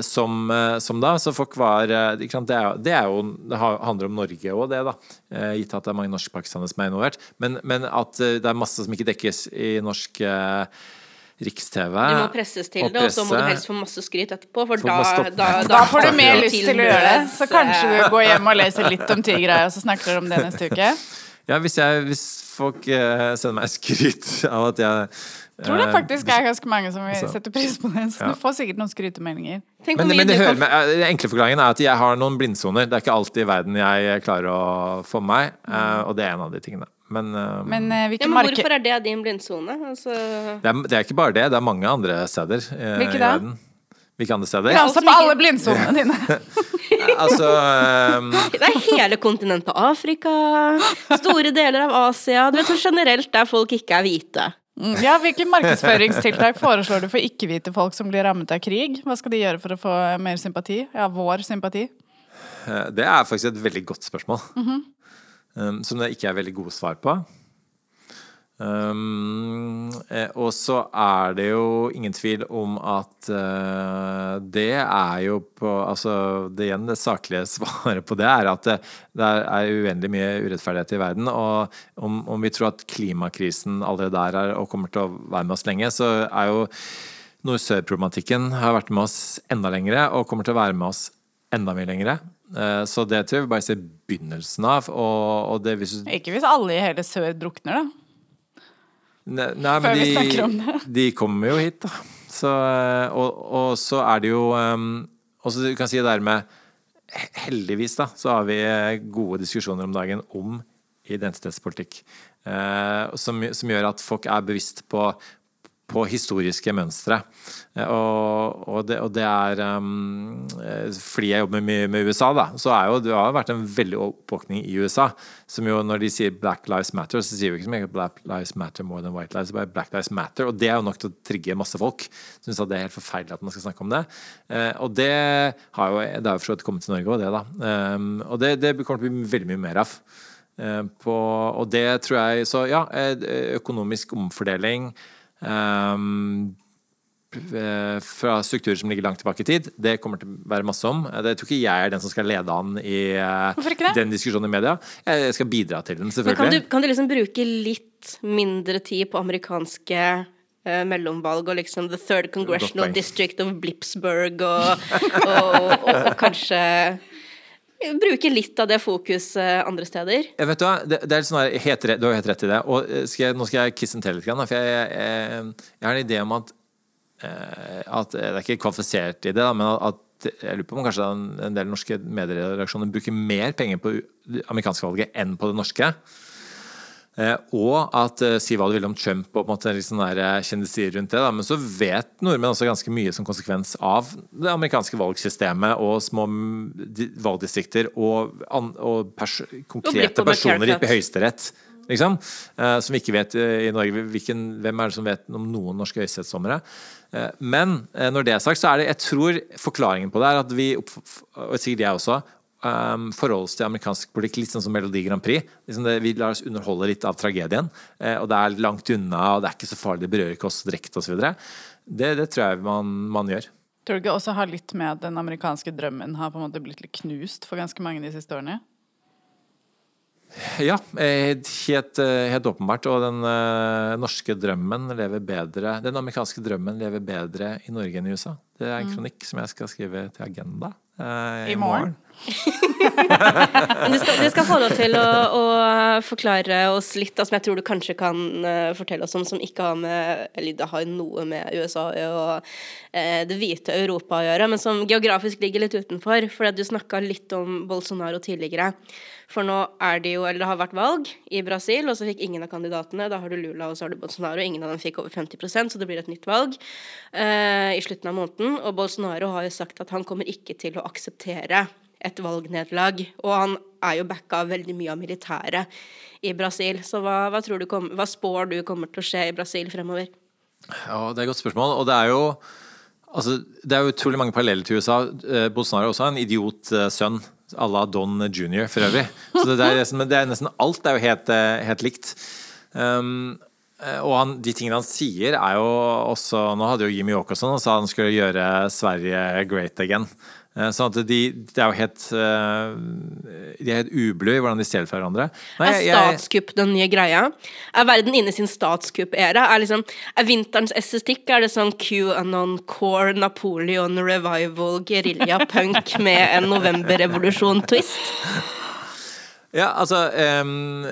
som, eh, som da, så folk var eh, det, er, det er jo Det handler om Norge òg, det, da. Eh, Gitt at det er mange norske pakistanere som er involvert. Men, men at eh, det er masse som ikke dekkes i norsk eh, Riks-TV. Du må presses til og det, og så må du helst få masse skryt etterpå, for Folk da, da, Da får du mer lyst til å gjøre det. Så kanskje eh, du går hjem og leser litt om Tigray, og så snakker dere om det neste uke. Ja, hvis, jeg, hvis folk eh, sender meg skryt av at jeg Jeg tror det eh, faktisk er ganske mange som vil altså, sette pris på det. Så ja. du får sikkert noen skrytemeldinger. Men, men det hører med, eh, den enkle forklaringen er at jeg har noen blindsoner. Det er ikke alltid i verden jeg klarer å få med meg, eh, og det er en av de tingene. Men, Men ja, men hvorfor er det din blindsone? Altså, det, er, det er ikke bare det, det er mange andre steder eh, i da? verden. Hvilke andre steder? Ja, altså på alle blindsonene dine. *laughs* altså um... *laughs* det er hele kontinentet Afrika, store deler av Asia Du vet så generelt der folk ikke er hvite. Mm, Ja, Hvilke markedsføringstiltak foreslår du for ikke-hvite folk som blir rammet av krig? Hva skal de gjøre for å få mer sympati? Ja, vår sympati. Eh, Det er faktisk et veldig godt spørsmål. um, som det ikke er veldig gode svar på. Um, eh, og så er det jo ingen tvil om at eh, det er jo på Altså det igjen det saklige *laughs* svaret på det er at det, det er uendelig mye urettferdighet i verden. Og om, om vi tror at klimakrisen allerede er her og kommer til å være med oss lenge, så er jo nord-sør-problematikken har vært med oss enda lengre og kommer til å være med oss enda mye lengre. Eh, Så det tror jeg vi bare ser begynnelsen av. Og, og hvis Ikke hvis alle i hele sør drukner, da. Nei, nei, Før vi snakker om de, de kommer jo hit, da. Så, eh, og, og så er det jo um, Og så du kan si det der med Heldigvis, da, så har vi eh, gode diskusjoner om dagen om identitetspolitikk. Uh, som, som gjør at folk er bevisst på på historiske mønstre. Eh, Og, og, det, og det er um, Fordi jeg jobber mye med USA, da, så er jo, det har vært en veldig oppvåkning i USA. Som jo når de sier 'Black Lives Matter', så sier vi ikke så mye 'Black Lives Matter more than white lives'. Bare 'Black Lives Matter'. Og det er jo nok til å trigge masse folk. Syns det er helt forferdelig at man skal snakke om det. Eh, og det har jo det har jo for kommet til Norge òg, det, da. Um, og det, det kommer til å bli veldig mye mer av. På, og det tror jeg Så ja, økonomisk omfordeling um, fra strukturer som ligger langt tilbake i tid. Det kommer til å være masse om. Eh, Det tror ikke jeg er den som skal lede an i eh, den diskusjonen i media. Jeg skal bidra til den, Men kan du, selvfølgelig. kan du liksom bruke litt mindre tid på amerikanske uh, mellomvalg og liksom The Third Congressional. District of Blipsburg og, og, og, og kanskje bruke litt av det fokuset andre steder? Jeg vet Du det, det er litt sånn her, helt du har helt rett i det. Og eh, skal jeg, nå skal jeg kissen til litt. For jeg, jeg, jeg har en idé om at, eh, at Det er ikke kvalifisert i det, men at jeg lurer på om kanskje en del norske medieredaksjoner bruker mer penger på det amerikanske valget enn på det norske. Eh, og at eh, si hva du vil om Trump og på en måte liksom sånn eh, kjendisier rundt det, da, men så vet nordmenn også ganske mye som konsekvens av det amerikanske valgsystemet og små mm, valgdistrikter og, og pers konkrete personer i. Høyesterett. Liksom, som vi ikke vet i Norge hvilken, Hvem er det som vet om noen norske høyesterettsdommere? Men når det er sagt, så er det Jeg tror forklaringen på det er at vi, og sikkert jeg også, um, forholder oss til amerikansk politikk litt sånn som Melodi Grand Prix. Liksom det, vi lar oss underholde litt av tragedien. eh, og det er langt unna, og det er ikke så farlig, det berører ikke oss direkte osv. Det, det tror jeg man, man gjør. Tror du ikke også har litt med at den amerikanske drømmen har på en måte blitt litt knust for ganske mange de siste årene? Ja, eh, helt, eh, helt åpenbart. Og den eh, norske drømmen lever bedre Den amerikanske drømmen lever bedre i Norge enn i USA. Det er en kronikk som jeg skal skrive til Agenda eh, I morgen. Men du skal, du skal få lov til å, å forklare oss litt, som jeg tror du kanskje kan eh, fortelle oss om, som ikke har med Eller det har noe med USA og eh, det hvite Europa å gjøre, men som geografisk ligger litt utenfor. For du snakka litt om Bolsonaro tidligere. For nå er det jo, eller det har vært valg i Brasil, og så fikk ingen av kandidatene. Da har du Lula og så har du Bolsonaro. Ingen av dem fikk over 50% så det blir et nytt valg eh, i slutten av måneden. Og Bolsonaro har jo sagt at han kommer ikke til å akseptere et valgnederlag. Og han er jo backa av veldig mye av militæret i Brasil. Så hva, hva, tror du kom, hva spår du kommer til å skje i Brasil fremover? Ja, det er et godt spørsmål. Og det er jo altså, Det er utrolig mange paralleller til USA. Eh, Bolsonaro er også en idiotsønn à la Don Junior for øvrig. *laughs* Så det er, det er nesten alt er jo helt, eh, helt likt. Um, eh, og han, de tingene han sier, er jo også Nå hadde jo Jimmy Åkesson og sa han skulle gjøre Sverige great again. Eh, Sånn at de, de, er jo helt eh, De er helt ublu i hvordan de stjeler fra hverandre. Nei, Er statskupp den nye greia? Er verden inne i sin statskupp-æra? Er, liksom, er vinterens estetikk er det sånn QAnon, core, Napoleon, revival, gerilja, punk med en novemberrevolusjon-twist? Ja, altså um,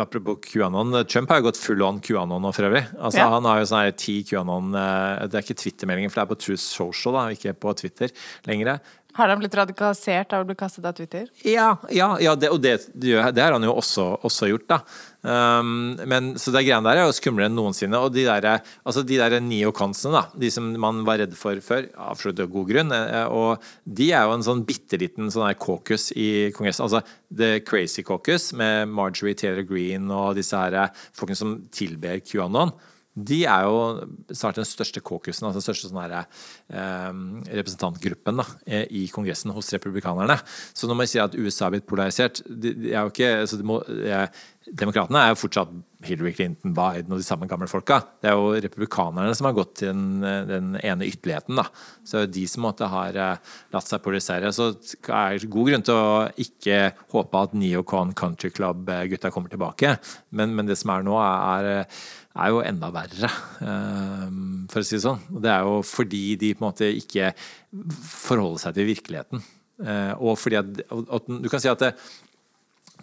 Apropos QAnon. Trump har jo gått full on QAnon nå, for øvrig. Altså, Ja. Han har jo sånn ti QAnon eh, Det er ikke Twitter-meldingen, for det er på Truth Social, da, ikke på Twitter lenger. Har han blitt radikalisert av å bli kastet av Twitter? Ja, ja, ja det, og det, det har han jo også, også gjort, da. Um, men, så det greiene der er jo skumlere enn noensinne. Og de der, altså de der neoconsene, da, de som man var redd for før, absolutt av god grunn, eh, og de er jo en sånn bitte liten sånn caucus i Kongressen. Altså The Crazy Caucus med Marjorie Taylor Green og disse her eh, folkene som tilber QAnon. De er jo snart den største caucusen, altså den største sånn her, eh, representantgruppen da, eh, i Kongressen hos republikanerne. Så når man sier at USA er blitt polarisert det, de er jo ikke, altså de må, eh, Demokratene er jo fortsatt Hillary Clinton, Biden og de samme gamle folka. Det er jo republikanerne som har gått til den, den ene ytterligheten. da. Så det de som måtte har eh, latt seg polarisere. Så det er god grunn til å ikke håpe at Neocon Country Club-gutta kommer tilbake. Men, men det som er nå, er, er jo enda verre, eh, for å si det sånn. Og det er jo fordi de på en måte ikke forholder seg til virkeligheten. Eh, Og fordi at, at Du kan si at det,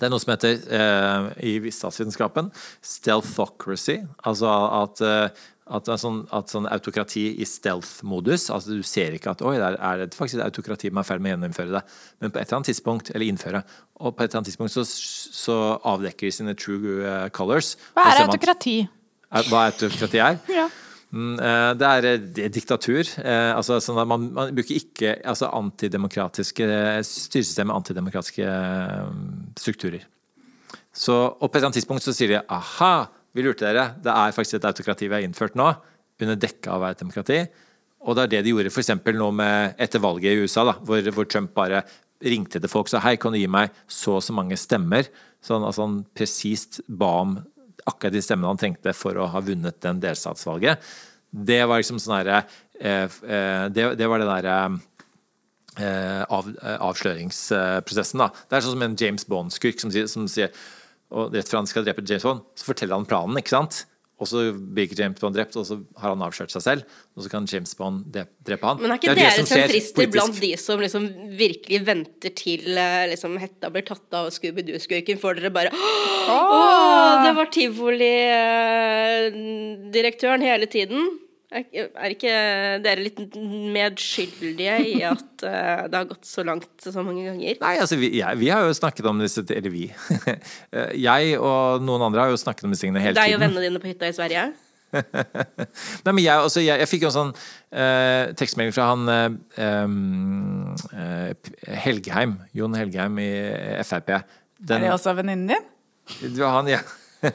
det er noe som heter eh, i statsvitenskapen stealthocracy. Altså at, eh, at, sånn, at sånn autokrati i stealth-modus. altså Du ser ikke at oi, der er det faktisk et autokrati man er i ferd med å gjennomføre det. Men på et eller annet tidspunkt, eller innføre, og på et eller annet tidspunkt så, så avdekker de sine true eh, colors. Hva er autokrati? autokrati? Er- Hva autokrati er? *laughs* Ja. Mm, eh, Det er, eh, diktatur. eh, Altså, sånn man, man bruker ikke altså antidemokratiske styresystem med antidemokratiske eh, strukturer. Så, og på et eller annet tidspunkt så sier de aha, vi lurte dere. Det er faktisk et autokrati vi har innført nå, under dekke av å et demokrati. Og det er det de gjorde f.eks. nå med etter valget i USA, da, hvor, hvor Trump bare ringte til folk og sa hei, kan du gi meg så og så mange stemmer? Sånn, altså Han presist ba om akkurat de stemmene han trengte for å ha vunnet den delstatsvalget. Det var liksom sånn herre eh, eh, det, det var den derre eh, av, avsløringsprosessen. da. Det er sånn som en James Bond-skurk som, som sier og Rett før han skal drepe James Bond, så forteller han planen. ikke sant? Og så blir James Bond drept, og så har han avslørt seg selv. Og så kan James Bond dre- drepe han. Men er ikke Det er dere sentrister blant de som liksom virkelig venter til eh, liksom, hetta blir tatt av Scooby-Doo-skurken, får dere bare Å, det var tivolidirektøren hele tiden. Er, er ikke dere litt medskyldige i at eh, det har gått så langt så mange ganger? Nei, altså vi, ja, vi har jo snakket om disse Eller vi. *laughs* Jeg og noen andre har jo snakket om disse tingene hele tiden. Deg og vennene dine på hytta i Sverige? *laughs* Nei, men jeg, altså, jeg, jeg fikk jo en sånn eh, tekstmelding fra han eh, eh, Helgheim, Jon Helgheim i Frp. Den, Er det også venninnen din? Det var han, ja. *laughs*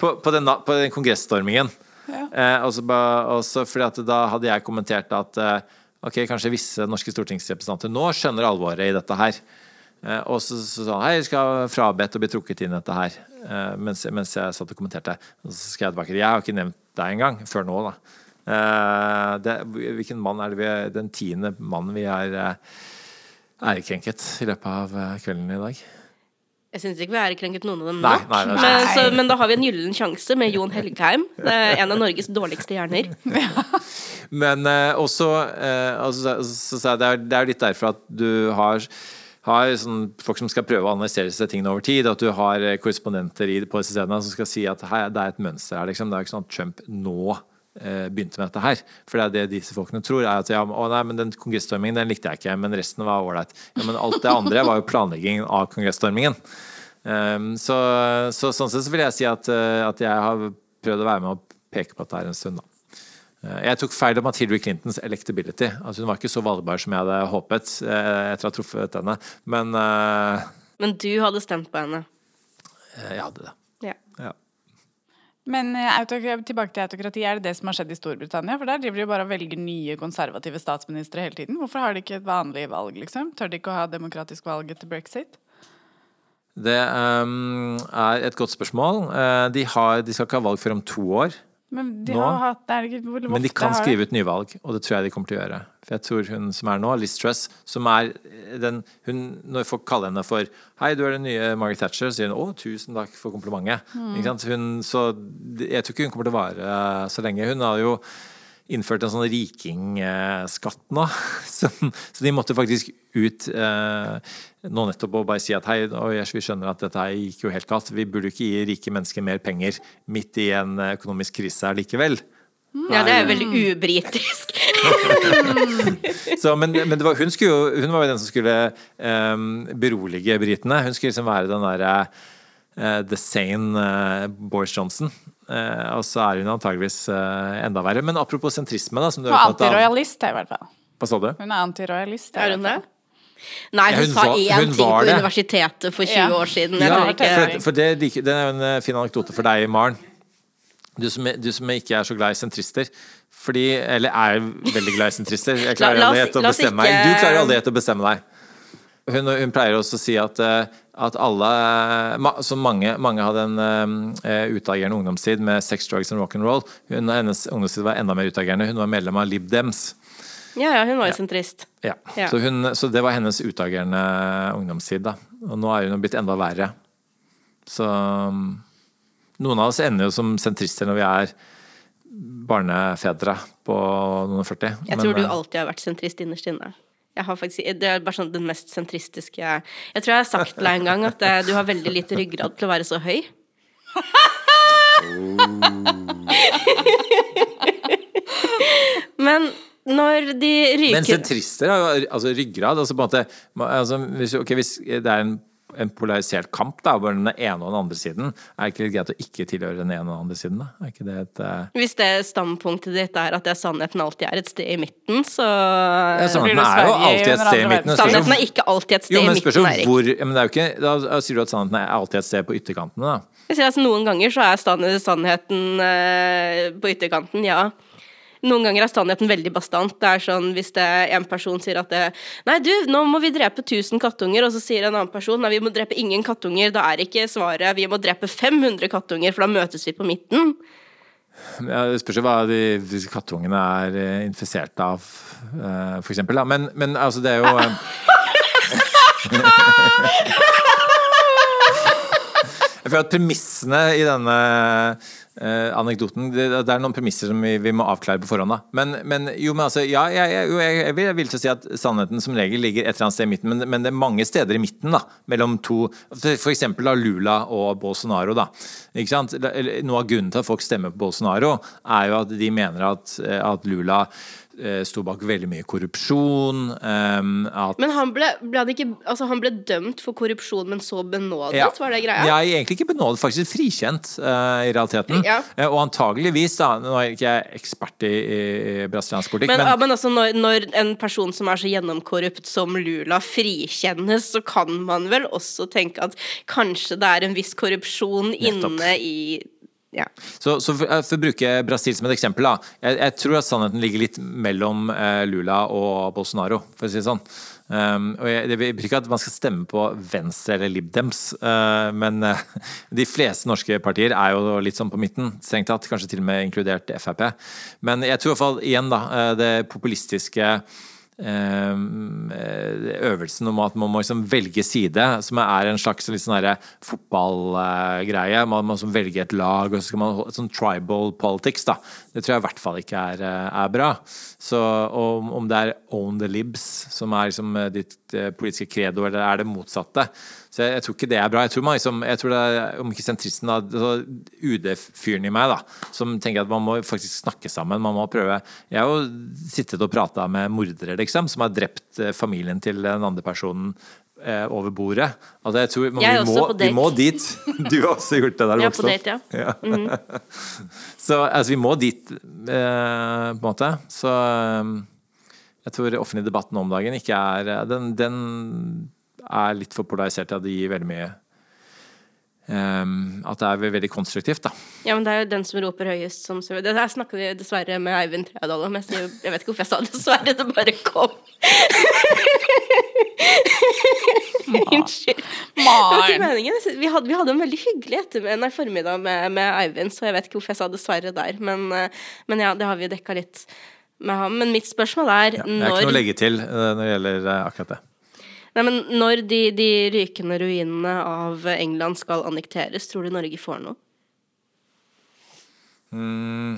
på, på, den, på den kongressstormingen. Eh, også, ba- og fordi da hadde jeg kommentert at eh, ok, kanskje visse norske stortingsrepresentanter nå skjønner alvoret i dette her. Eh, og så sa han hei, jeg skal frabedt å bli trukket inn i dette her. Eh, mens, mens jeg satt og kommenterte. Og så skrev jeg tilbake jeg har ikke nevnt deg engang, før nå, da. Eh, det, hvilken mann er det vi Den tiende mannen vi har eh, ærekrenket i løpet av kvelden i dag. Jeg syns ikke vi har ærekrenket noen av dem nå. Nei, nei, nei, men, så, men da har vi en gyllen sjanse med Jon Helgheim. En av Norges dårligste hjerner. Men uh, også uh, altså, så, så, det, er, det er litt derfor at du har har sånn, folk som skal prøve å analysere disse tingene over tid, at du har eh, korrespondenter i, på disse stedene som skal si at hei, det er et mønster her. Liksom. Det er ikke sånn at Trump nå begynte med dette her. For det er det disse folkene tror. er at ja, å nei, men Den kongressstormingen den likte jeg ikke, men resten var ålreit. Ja, men alt det andre var jo planleggingen av kongressstormingen. Um, så, så sånn sett så vil jeg si at, eh, at jeg har prøvd å være med og peke på dette her en stund. da. Eh, Jeg tok feil om at Hillary Clintons electability. Altså hun var ikke så valgbar som jeg hadde håpet eh, etter å ha truffet henne. Men eh, Men du hadde stemt på henne. jeg hadde det. Men eh, tilbake til autokrati, er det det som har skjedd i Storbritannia? For der driver de jo bare og velger nye konservative statsministre hele tiden. Hvorfor har de ikke et vanlig valg, liksom? Tør de ikke å ha demokratisk valg etter brexit? Det um, er et godt spørsmål. Eh, de, har, de skal ikke ha valg før om to år. Men de Nå? har hatt det er ikke, hvor, Men de kan skrive ut nyvalg, og det tror jeg de kommer til å gjøre. For jeg tror hun som er nå, Liz Truss, som er den hun, Når folk kaller henne for 'Hei, du er den nye Margaret Thatcher', så sier hun 'Å, tusen takk for komplimentet'. Mm. Ikke? Hun, så jeg tror ikke hun kommer til å vare så lenge. Hun har jo innført en sånn rikingskatt nå. *laughs* Som, så de måtte faktisk ut eh, nå nettopp og bare si at hei, vi skjønner at dette gikk jo helt galt. Vi burde ikke gi rike mennesker mer penger midt i en økonomisk krise likevel. Ja, det er jo veldig ubritisk. *laughs* så, men, men var, hun, jo, hun, var jo den som skulle um, berolige britene. Hun skulle liksom være den derre uh, the sane uh, Boris Johnson. Uh, og så er hun antageligvis enda verre. Men apropos sentrisme, da. Som du har antirojalist, i hvert fall. Hva sa du? Hun er antirojalist. Er hun det? Nei, hun, ja, hun sa én ting på det. universitetet for 20 ja. år siden. Ja, for, for det, det, er jo en fin anekdote for deg, Maren. Du som, du som, ikke er så glad i sentrister. Fordi, eller er veldig glad i sentrister. Jeg klarer la, aldri å bestemme meg. Du klarer aldri å bestemme deg. Hun, hun, pleier også å si at, eh, at alle Så mange, mange hadde en uh, utagerende ungdomstid med sex, drugs and rock'n'roll. Hennes ungdomstid var enda mer utagerende. Hun var medlem av Lib Dems. Ja, ja, hun var jo sentrist. Ja. ja. Så, hun, så, det var hennes utagerende ungdomstid, da. Og nå er hun blitt enda verre. Så noen av oss ender jo som sentrister når vi er barnefedre på noen og 40. Jeg tror men, du eh, alltid har vært sentrist innerst inne. Faktisk, det er bare sånn den mest sentristiske Jeg tror jeg har sagt til deg en gang at eh, du har veldig lite ryggrad til å være så høy. men når de ryker Men sentrister har jo altså ryggrad. Altså på en måte altså, hvis, okay, hvis det er en en polarisert kamp, da, hvor den ene og den andre siden. Er det ikke greit å ikke tilhøre den ene og den andre siden, da? Er ikke det et uh... Hvis det standpunktet ditt er at det er sannheten alltid er et sted i midten, så ja, Sannheten er jo alltid et sted i midten. Sannheten er ikke alltid et sted jo, i midten, Erik. Hvor, men det er jo ikke, da sier du at sannheten er alltid et sted på ytterkantene, da? Jeg sier at Noen ganger så er sannheten uh, på ytterkanten, ja. Noen ganger er sannheten veldig bastant. Det er sånn hvis det, en person sier at det, Nei, du, nå må vi drepe 1000 kattunger, og så sier en annen person nei, vi må drepe ingen kattunger. Da er ikke svaret vi må drepe 500 kattunger, for da møtes vi på midten. Ja, det spørs jo hva de, de kattungene er eh, infisert av, uh, for eksempel. Men, men altså, det er jo *laughs* *laughs* *laughs* føler at premissene i denne Uh, anekdoten. Det, det, er noen premisser som vi, vi må avklare på forhånd. Da. Men, men jo, men altså, ja, jeg, jeg, jeg, jeg, vil, vil til å si at sannheten som regel ligger et eller annet sted i midten, men, men det er mange steder i midten da, mellom to F.eks. Lula og Bolsonaro. Da. Noe av grunnen til at folk stemmer på Bolsonaro, er jo at de mener at, at Lula sto bak veldig mye korrupsjon. Um, men han ble, ble ikke, altså han ble dømt for korrupsjon, men så benådet? Ja. Var det greia? Ja, egentlig ikke benådet, faktisk frikjent uh, i realiteten. Ja. Uh, og antageligvis, da, nå er jeg ikke ekspert i, i brasiliansk politikk, men, men, men altså når, når, en person som er så gjennomkorrupt som Lula frikjennes, så kan man vel også tenke at kanskje det er en viss korrupsjon Nettopp. inne i ja. Så, så for, for, å bruke Brasil som et eksempel, da. Jeg, jeg tror at sannheten ligger litt mellom eh, Lula og Bolsonaro, for å si det sånn. Um, og jeg, Det betyr ikke at man skal stemme på Venstre eller Libdems, uh, men uh, *laughs* de fleste norske partier er jo litt sånn på midten, strengt tatt. Kanskje til og med inkludert Frp. Men jeg tror i hvert fall igjen da, det populistiske eh, øvelsen om at man må liksom velge side, som er en slags sånn fotballgreie. Man må liksom velge et lag, og så skal man sånn tribal politics, da. Det tror jeg i hvert fall ikke er, eh, er bra. Så om, om, det er own the libs som er liksom eh, ditt politiske credo, eller er det motsatte, så jeg, jeg, tror ikke det er bra. Jeg tror, man, liksom, jeg tror det er, om ikke sentristen, da, altså UD-fyren i meg, da, som tenker at man må faktisk snakke sammen. Man må prøve Jeg har jo sittet og prata med mordere, liksom, som har drept eh, familien til den andre personen eh, over bordet. Altså, jeg tror, man, jeg vi, må, vi, må, dit. *laughs* Du har også gjort det der du vokste opp. Ja. Mm -hmm. *laughs* Så altså, vi må dit, eh, på en måte. Så eh, jeg tror offentlig debatt nå om dagen ikke er den, den er litt for polarisert til at det gir veldig mye Um, at det er veldig konstruktivt, da. Ja, men det er jo den som roper høyest som Det der snakker vi dessverre med Eivind Tredal om. Jeg, jeg vet ikke hvorfor jeg sa det, dessverre. Det bare kom. *laughs* Unnskyld. Vi hadde, vi hadde en veldig hyggelig ettermiddag, formiddag med, med, Eivind, så jeg vet ikke hvorfor jeg sa dessverre der. Men, eh, men ja, det har vi dekka litt med ham. Men mitt spørsmål er ja, når Det er ikke noe å legge til eh, når det gjelder eh, akkurat det. Nei, men når de, de rykende ruinene av England skal annekteres, tror du Norge får noe? Mm,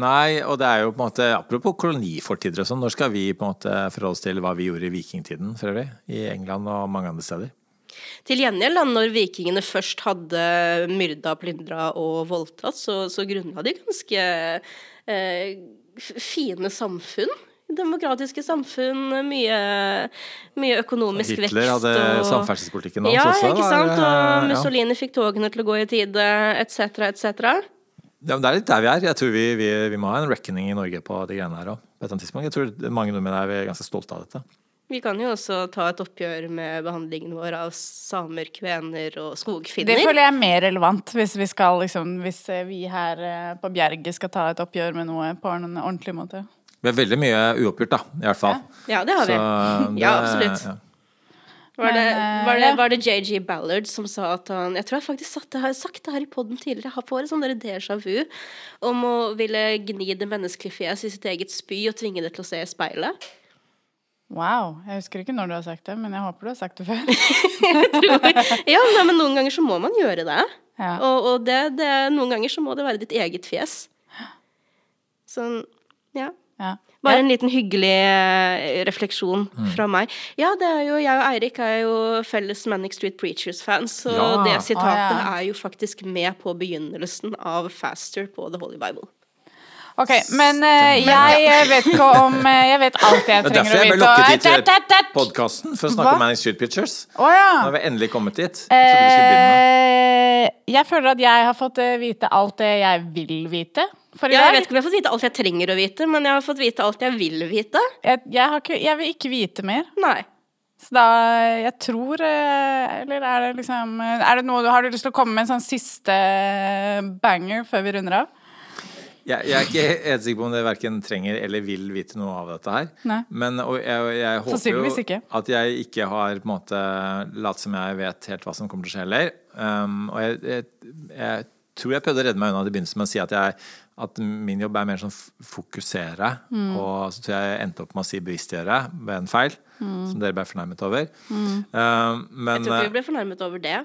nei, og det er jo på en måte Apropos kolonifortider og sånn, når skal vi på en måte forholde oss til hva vi gjorde i vikingtiden for øvrig? I England og mange andre steder? Til gjengjeld, da, når vikingene først hadde myrda, plyndra og voldtatt, så, så grunnla de ganske eh, fine samfunn. Demokratiske samfunn, mye, mye økonomisk vekst. Hitler hadde og... samferdselspolitikken hans ja, også. ikke sant? Og ja. Mussolini fikk togene til å gå i tide, etc., etc. Ja, det er litt der vi er. Jeg tror vi, vi, vi må ha en reckoning i Norge på de greiene her òg. Jeg tror mange nordmenn er ganske stolte av dette. Vi kan jo også ta et oppgjør med behandlingen vår av samer, kvener og skogfinner. Det føler jeg er mer relevant hvis vi skal liksom Hvis vi her eh, på Bjerget skal ta et oppgjør med noe på en ordentlig måte. Vi har veldig mye uoppgjort, da. I hvert fall. Ja, det har vi. *laughs* Det, Ja, absolutt. ja. Var det, eh, var det, var det JG Ballard som sa at han Jeg tror jeg faktisk satt, jeg har sagt det her i poden tidligere. Jeg har får et sånn déjà vu om å ville gni det menneskelige fjes i sitt eget spy og tvinge det til å se i speilet. Wow. Jeg husker ikke når du har sagt det, men jeg håper du har sagt det før. *laughs* Ja, nei, men noen ganger så må man gjøre det. Ja. Og, og det, det, noen ganger så må det være ditt eget fjes. Sånn, ja. Ja. Bare en liten hyggelig refleksjon refleksjon fra meg. Ja, det er jo, jeg og Eirik er jo felles Manic Street Preachers-fans, så Ja. det sitatet ah, ja. er jo faktisk med på begynnelsen av Faster på The Holy Bible. Ok, men uh, jeg eh, vet ikke om uh, Jeg vet alt jeg Det er trenger derfor jeg ble lukket lokket hit til podkasten, for å snakke om Manic Street Pictures. Oh, ja. Nå har vi endelig kommet dit. Jeg. Eh, jeg føler at jeg har fått eh, vite alt det jeg vil vite for i Ja, jeg vet ikke om jeg har fått vite alt jeg trenger å vite, men jeg har fått vite alt jeg vil vite. Jeg, jeg, har ikke, jeg vil ikke vite mer. Nei. Så da Jeg tror eh, Eller er det liksom eh, Er det noe Har du lyst til å komme med en sånn siste banger før vi runder av? Jeg, jeg er ikke helt sikker på om det verken trenger eller vil vite noe av dette her. Nei. Men og jeg, jeg håper jo at jeg ikke har på en måte latt som jeg vet helt hva som kommer til å skje heller. Um, og jeg, jeg, jeg tror jeg prøvde å redde meg unna i begynnelsen med å si at, jeg, at min jobb er mer sånn fokusere. Mm. Og så tror jeg jeg endte opp med å si bevisstgjøre ved en feil, som dere ble fornærmet over. Um, men Mm. Jeg tror ikke eh, vi ble fornærmet over det.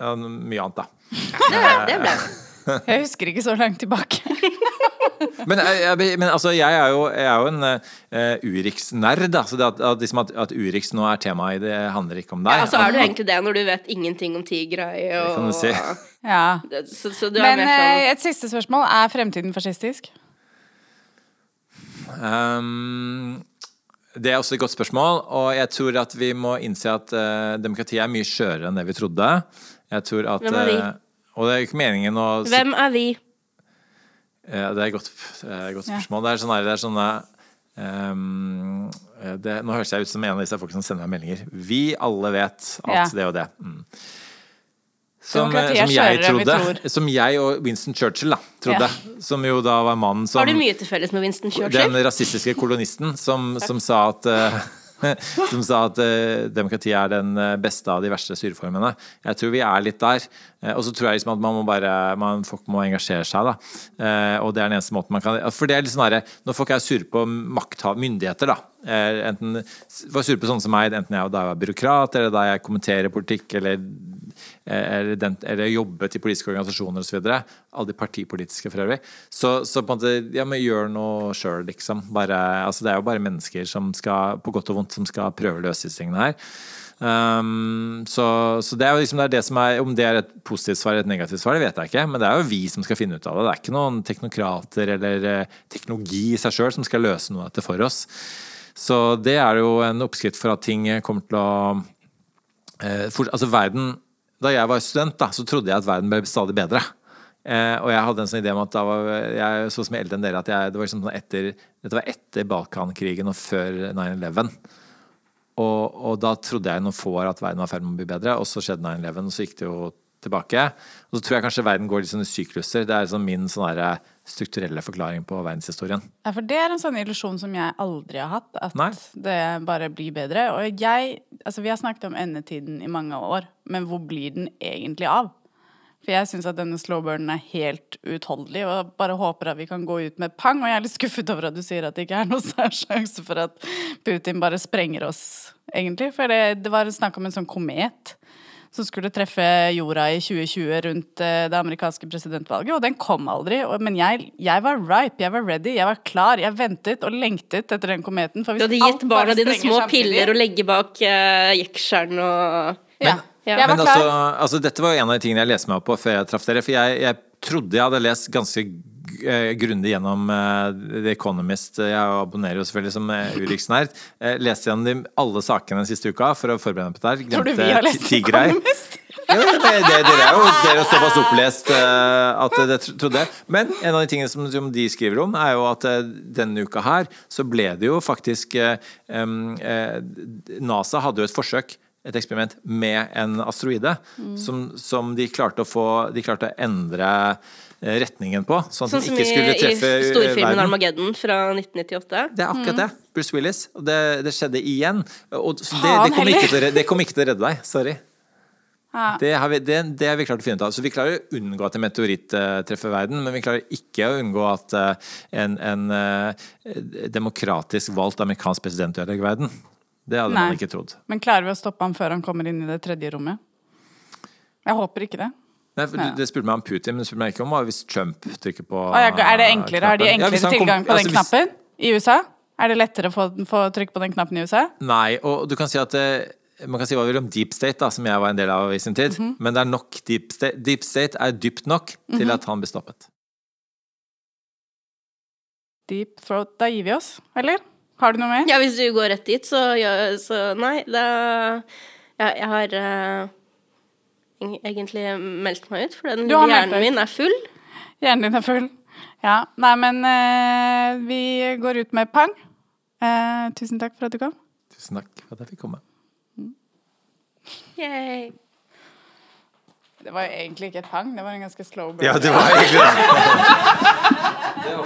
Uh, mye annet, da. Det, *laughs* det ble det. *laughs* Jeg husker ikke så langt tilbake. *laughs* Men, jeg, men altså, jeg er jo, jeg er jo en uh, Urix-nerd. Altså, at, at, liksom at, at Urix nå er tema i det, handler ikke om deg. Ja, altså er du egentlig det når du vet ingenting om Tigray og kan du si. Ja. Så, så du Men sånn eh, et siste spørsmål. Er fremtiden fascistisk? Um, det er også et godt spørsmål, og jeg tror at vi må innse at uh, demokratiet er mye skjørere enn det vi trodde. Jeg tror at, Hvem er vi? uh, og det er jo ikke meningen å Hvem er vi? Ja, det er et godt, eh, godt spørsmål. Det er sånne, det er sånne um, det, Nå høres jeg ut som en av disse folk som sender meg meldinger. Vi alle vet at Ja. det og det. Mm. Som, eh, som jeg trodde. tror. Som jeg og Winston Churchill da, trodde. Som jo da var mannen som Har du mye til felles med Winston Churchill? den rasistiske kolonisten som, som sa at eh, *laughs* som sa at uh, demokrati er den eh, beste av de verste styreformene. Jeg tror vi er litt der. Uh, og så tror jeg liksom at man må bare man, Folk må engasjere seg, da. Uh, og det er den eneste måten man kan For det er litt sånn herre Når folk er sure på makthav, myndigheter, da. Enten var sure på sånne som meg, enten jeg da jeg var byråkrat, eller da jeg kommenterer politikk, eller eller, den, eller jobbet i politiske organisasjoner osv. Alle de partipolitiske for øvrig. Så, så på en måte, ja, men gjør noe sjøl, liksom. Bare, altså, det er jo bare mennesker som skal, på godt og vondt, som skal prøve å løse disse tingene her. Um, så, så det er jo liksom det, er det som er Om det er et positivt svar eller et negativt svar, det vet jeg ikke. Men det er jo vi som skal finne ut av det. Det er ikke noen teknokrater eller eh, teknologi i seg sjøl som skal løse noe av dette for oss. Så det er jo en oppskrift for at ting kommer til å eh, for, Altså verden Da jeg var student, da, så trodde jeg at verden ble stadig bedre. Eh, og jeg hadde en sånn idé om at da var jeg så som jeg eldre enn dere, at jeg, det var liksom sånn etter, dette var etter Balkankrigen og før 9-11. Og, og da trodde jeg noen få år at verden var i ferd med å bli bedre, og så skjedde 9-11, og så gikk det jo tilbake. Og så tror jeg kanskje verden går litt sånn i sykluser. Det er liksom min sånn der strukturelle forklaring på verdenshistorien. Ja, for det er en sånn illusjon som jeg aldri har hatt, at Nei. det bare blir bedre. Og jeg Altså, vi har snakket om endetiden i mange år, men hvor blir den egentlig av? For jeg syns at denne slowburnen er helt uutholdelig, og bare håper at vi kan gå ut med pang. Og jeg er litt skuffet over at du sier at det ikke er noe *laughs* særlig sjanse for at Putin bare sprenger oss, egentlig. For det, det var snakk om en sånn komet som skulle treffe jorda i 2020 rundt eh, det amerikanske presidentvalget, og den kom aldri. Men jeg, jeg var ripe, jeg var ready, jeg var klar. Jeg ventet og lengtet etter den kometen. For Du hadde gitt barna dine små samtidig- piller å legge bak uh, jekselen og ja. Ja. Jeg Men altså, altså, dette var en av de tingene jeg leste meg opp på før jeg traff dere. For jeg, jeg trodde jeg hadde lest ganske eh, grundig gjennom eh, The Economist. Jeg abonnerer jo selvfølgelig som uh, Urix-nerd. Eh, leste gjennom de, alle sakene den siste uka for å forberede meg på det her. Tror du vi har lest The Economist? Ja, dere er jo dere er såpass opplest eh, at det trodde jeg. Men en av de tingene som, som de skriver om, er jo at eh, denne uka her så ble det jo faktisk um, eh, NASA hadde jo et forsøk et eksperiment med en asteroide som, som de klarte å få De klarte å endre eh, retningen på, sånn Sånn som ikke i, skulle i treffe eh, storfilmen verden. Armageddon fra 1998. Det er akkurat det. Bruce Willis. Og det, det skjedde igjen. Og det, det, kom ikke til, det kom ikke til å redde deg. Sorry. Ja. Det har, vi, det, det har vi klart å finne ut av. Så vi klarer å unngå at en meteoritt uh, treffer verden, men vi klarer ikke å unngå at uh, en, en uh, demokratisk valgt amerikansk president ødelegger verden. Det hadde Nei. man ikke trodd. Men klarer vi å stoppe ham før han kommer inn i det tredje rommet? Jeg håper ikke det. Nei, for Ja. du- Det spurte meg om Putin, men du spurte meg ikke om hva hvis Trump trykker på er det enklere? Har de enklere Ja, tilgang på altså, den hvis- knappen i USA? Er det lettere å få, få trykk på den knappen i USA? Nei, og du kan si at eh, man kan si hva vi vil om deep state, da, som jeg var en del av i sin tid. Mhm. Men det er nok deep state, deep state er dypt nok til at han blir stoppet. Deep throat. Da gir vi oss, eller? Har du noe mer? Ja, hvis du går rett dit, så, ja, så nei, da ja, Jeg har eng- egentlig meldt meg ut, for den hjernen min er full. Hjernen din er full. Ja. Nei, men uh, vi går ut med pang. Uh, tusen takk for at du kom. Tusen takk for at jeg fikk komme. Yay. Det var jo egentlig ikke et pang, det var en ganske slow burn. Ja, det var egentlig det. *laughs* Det var-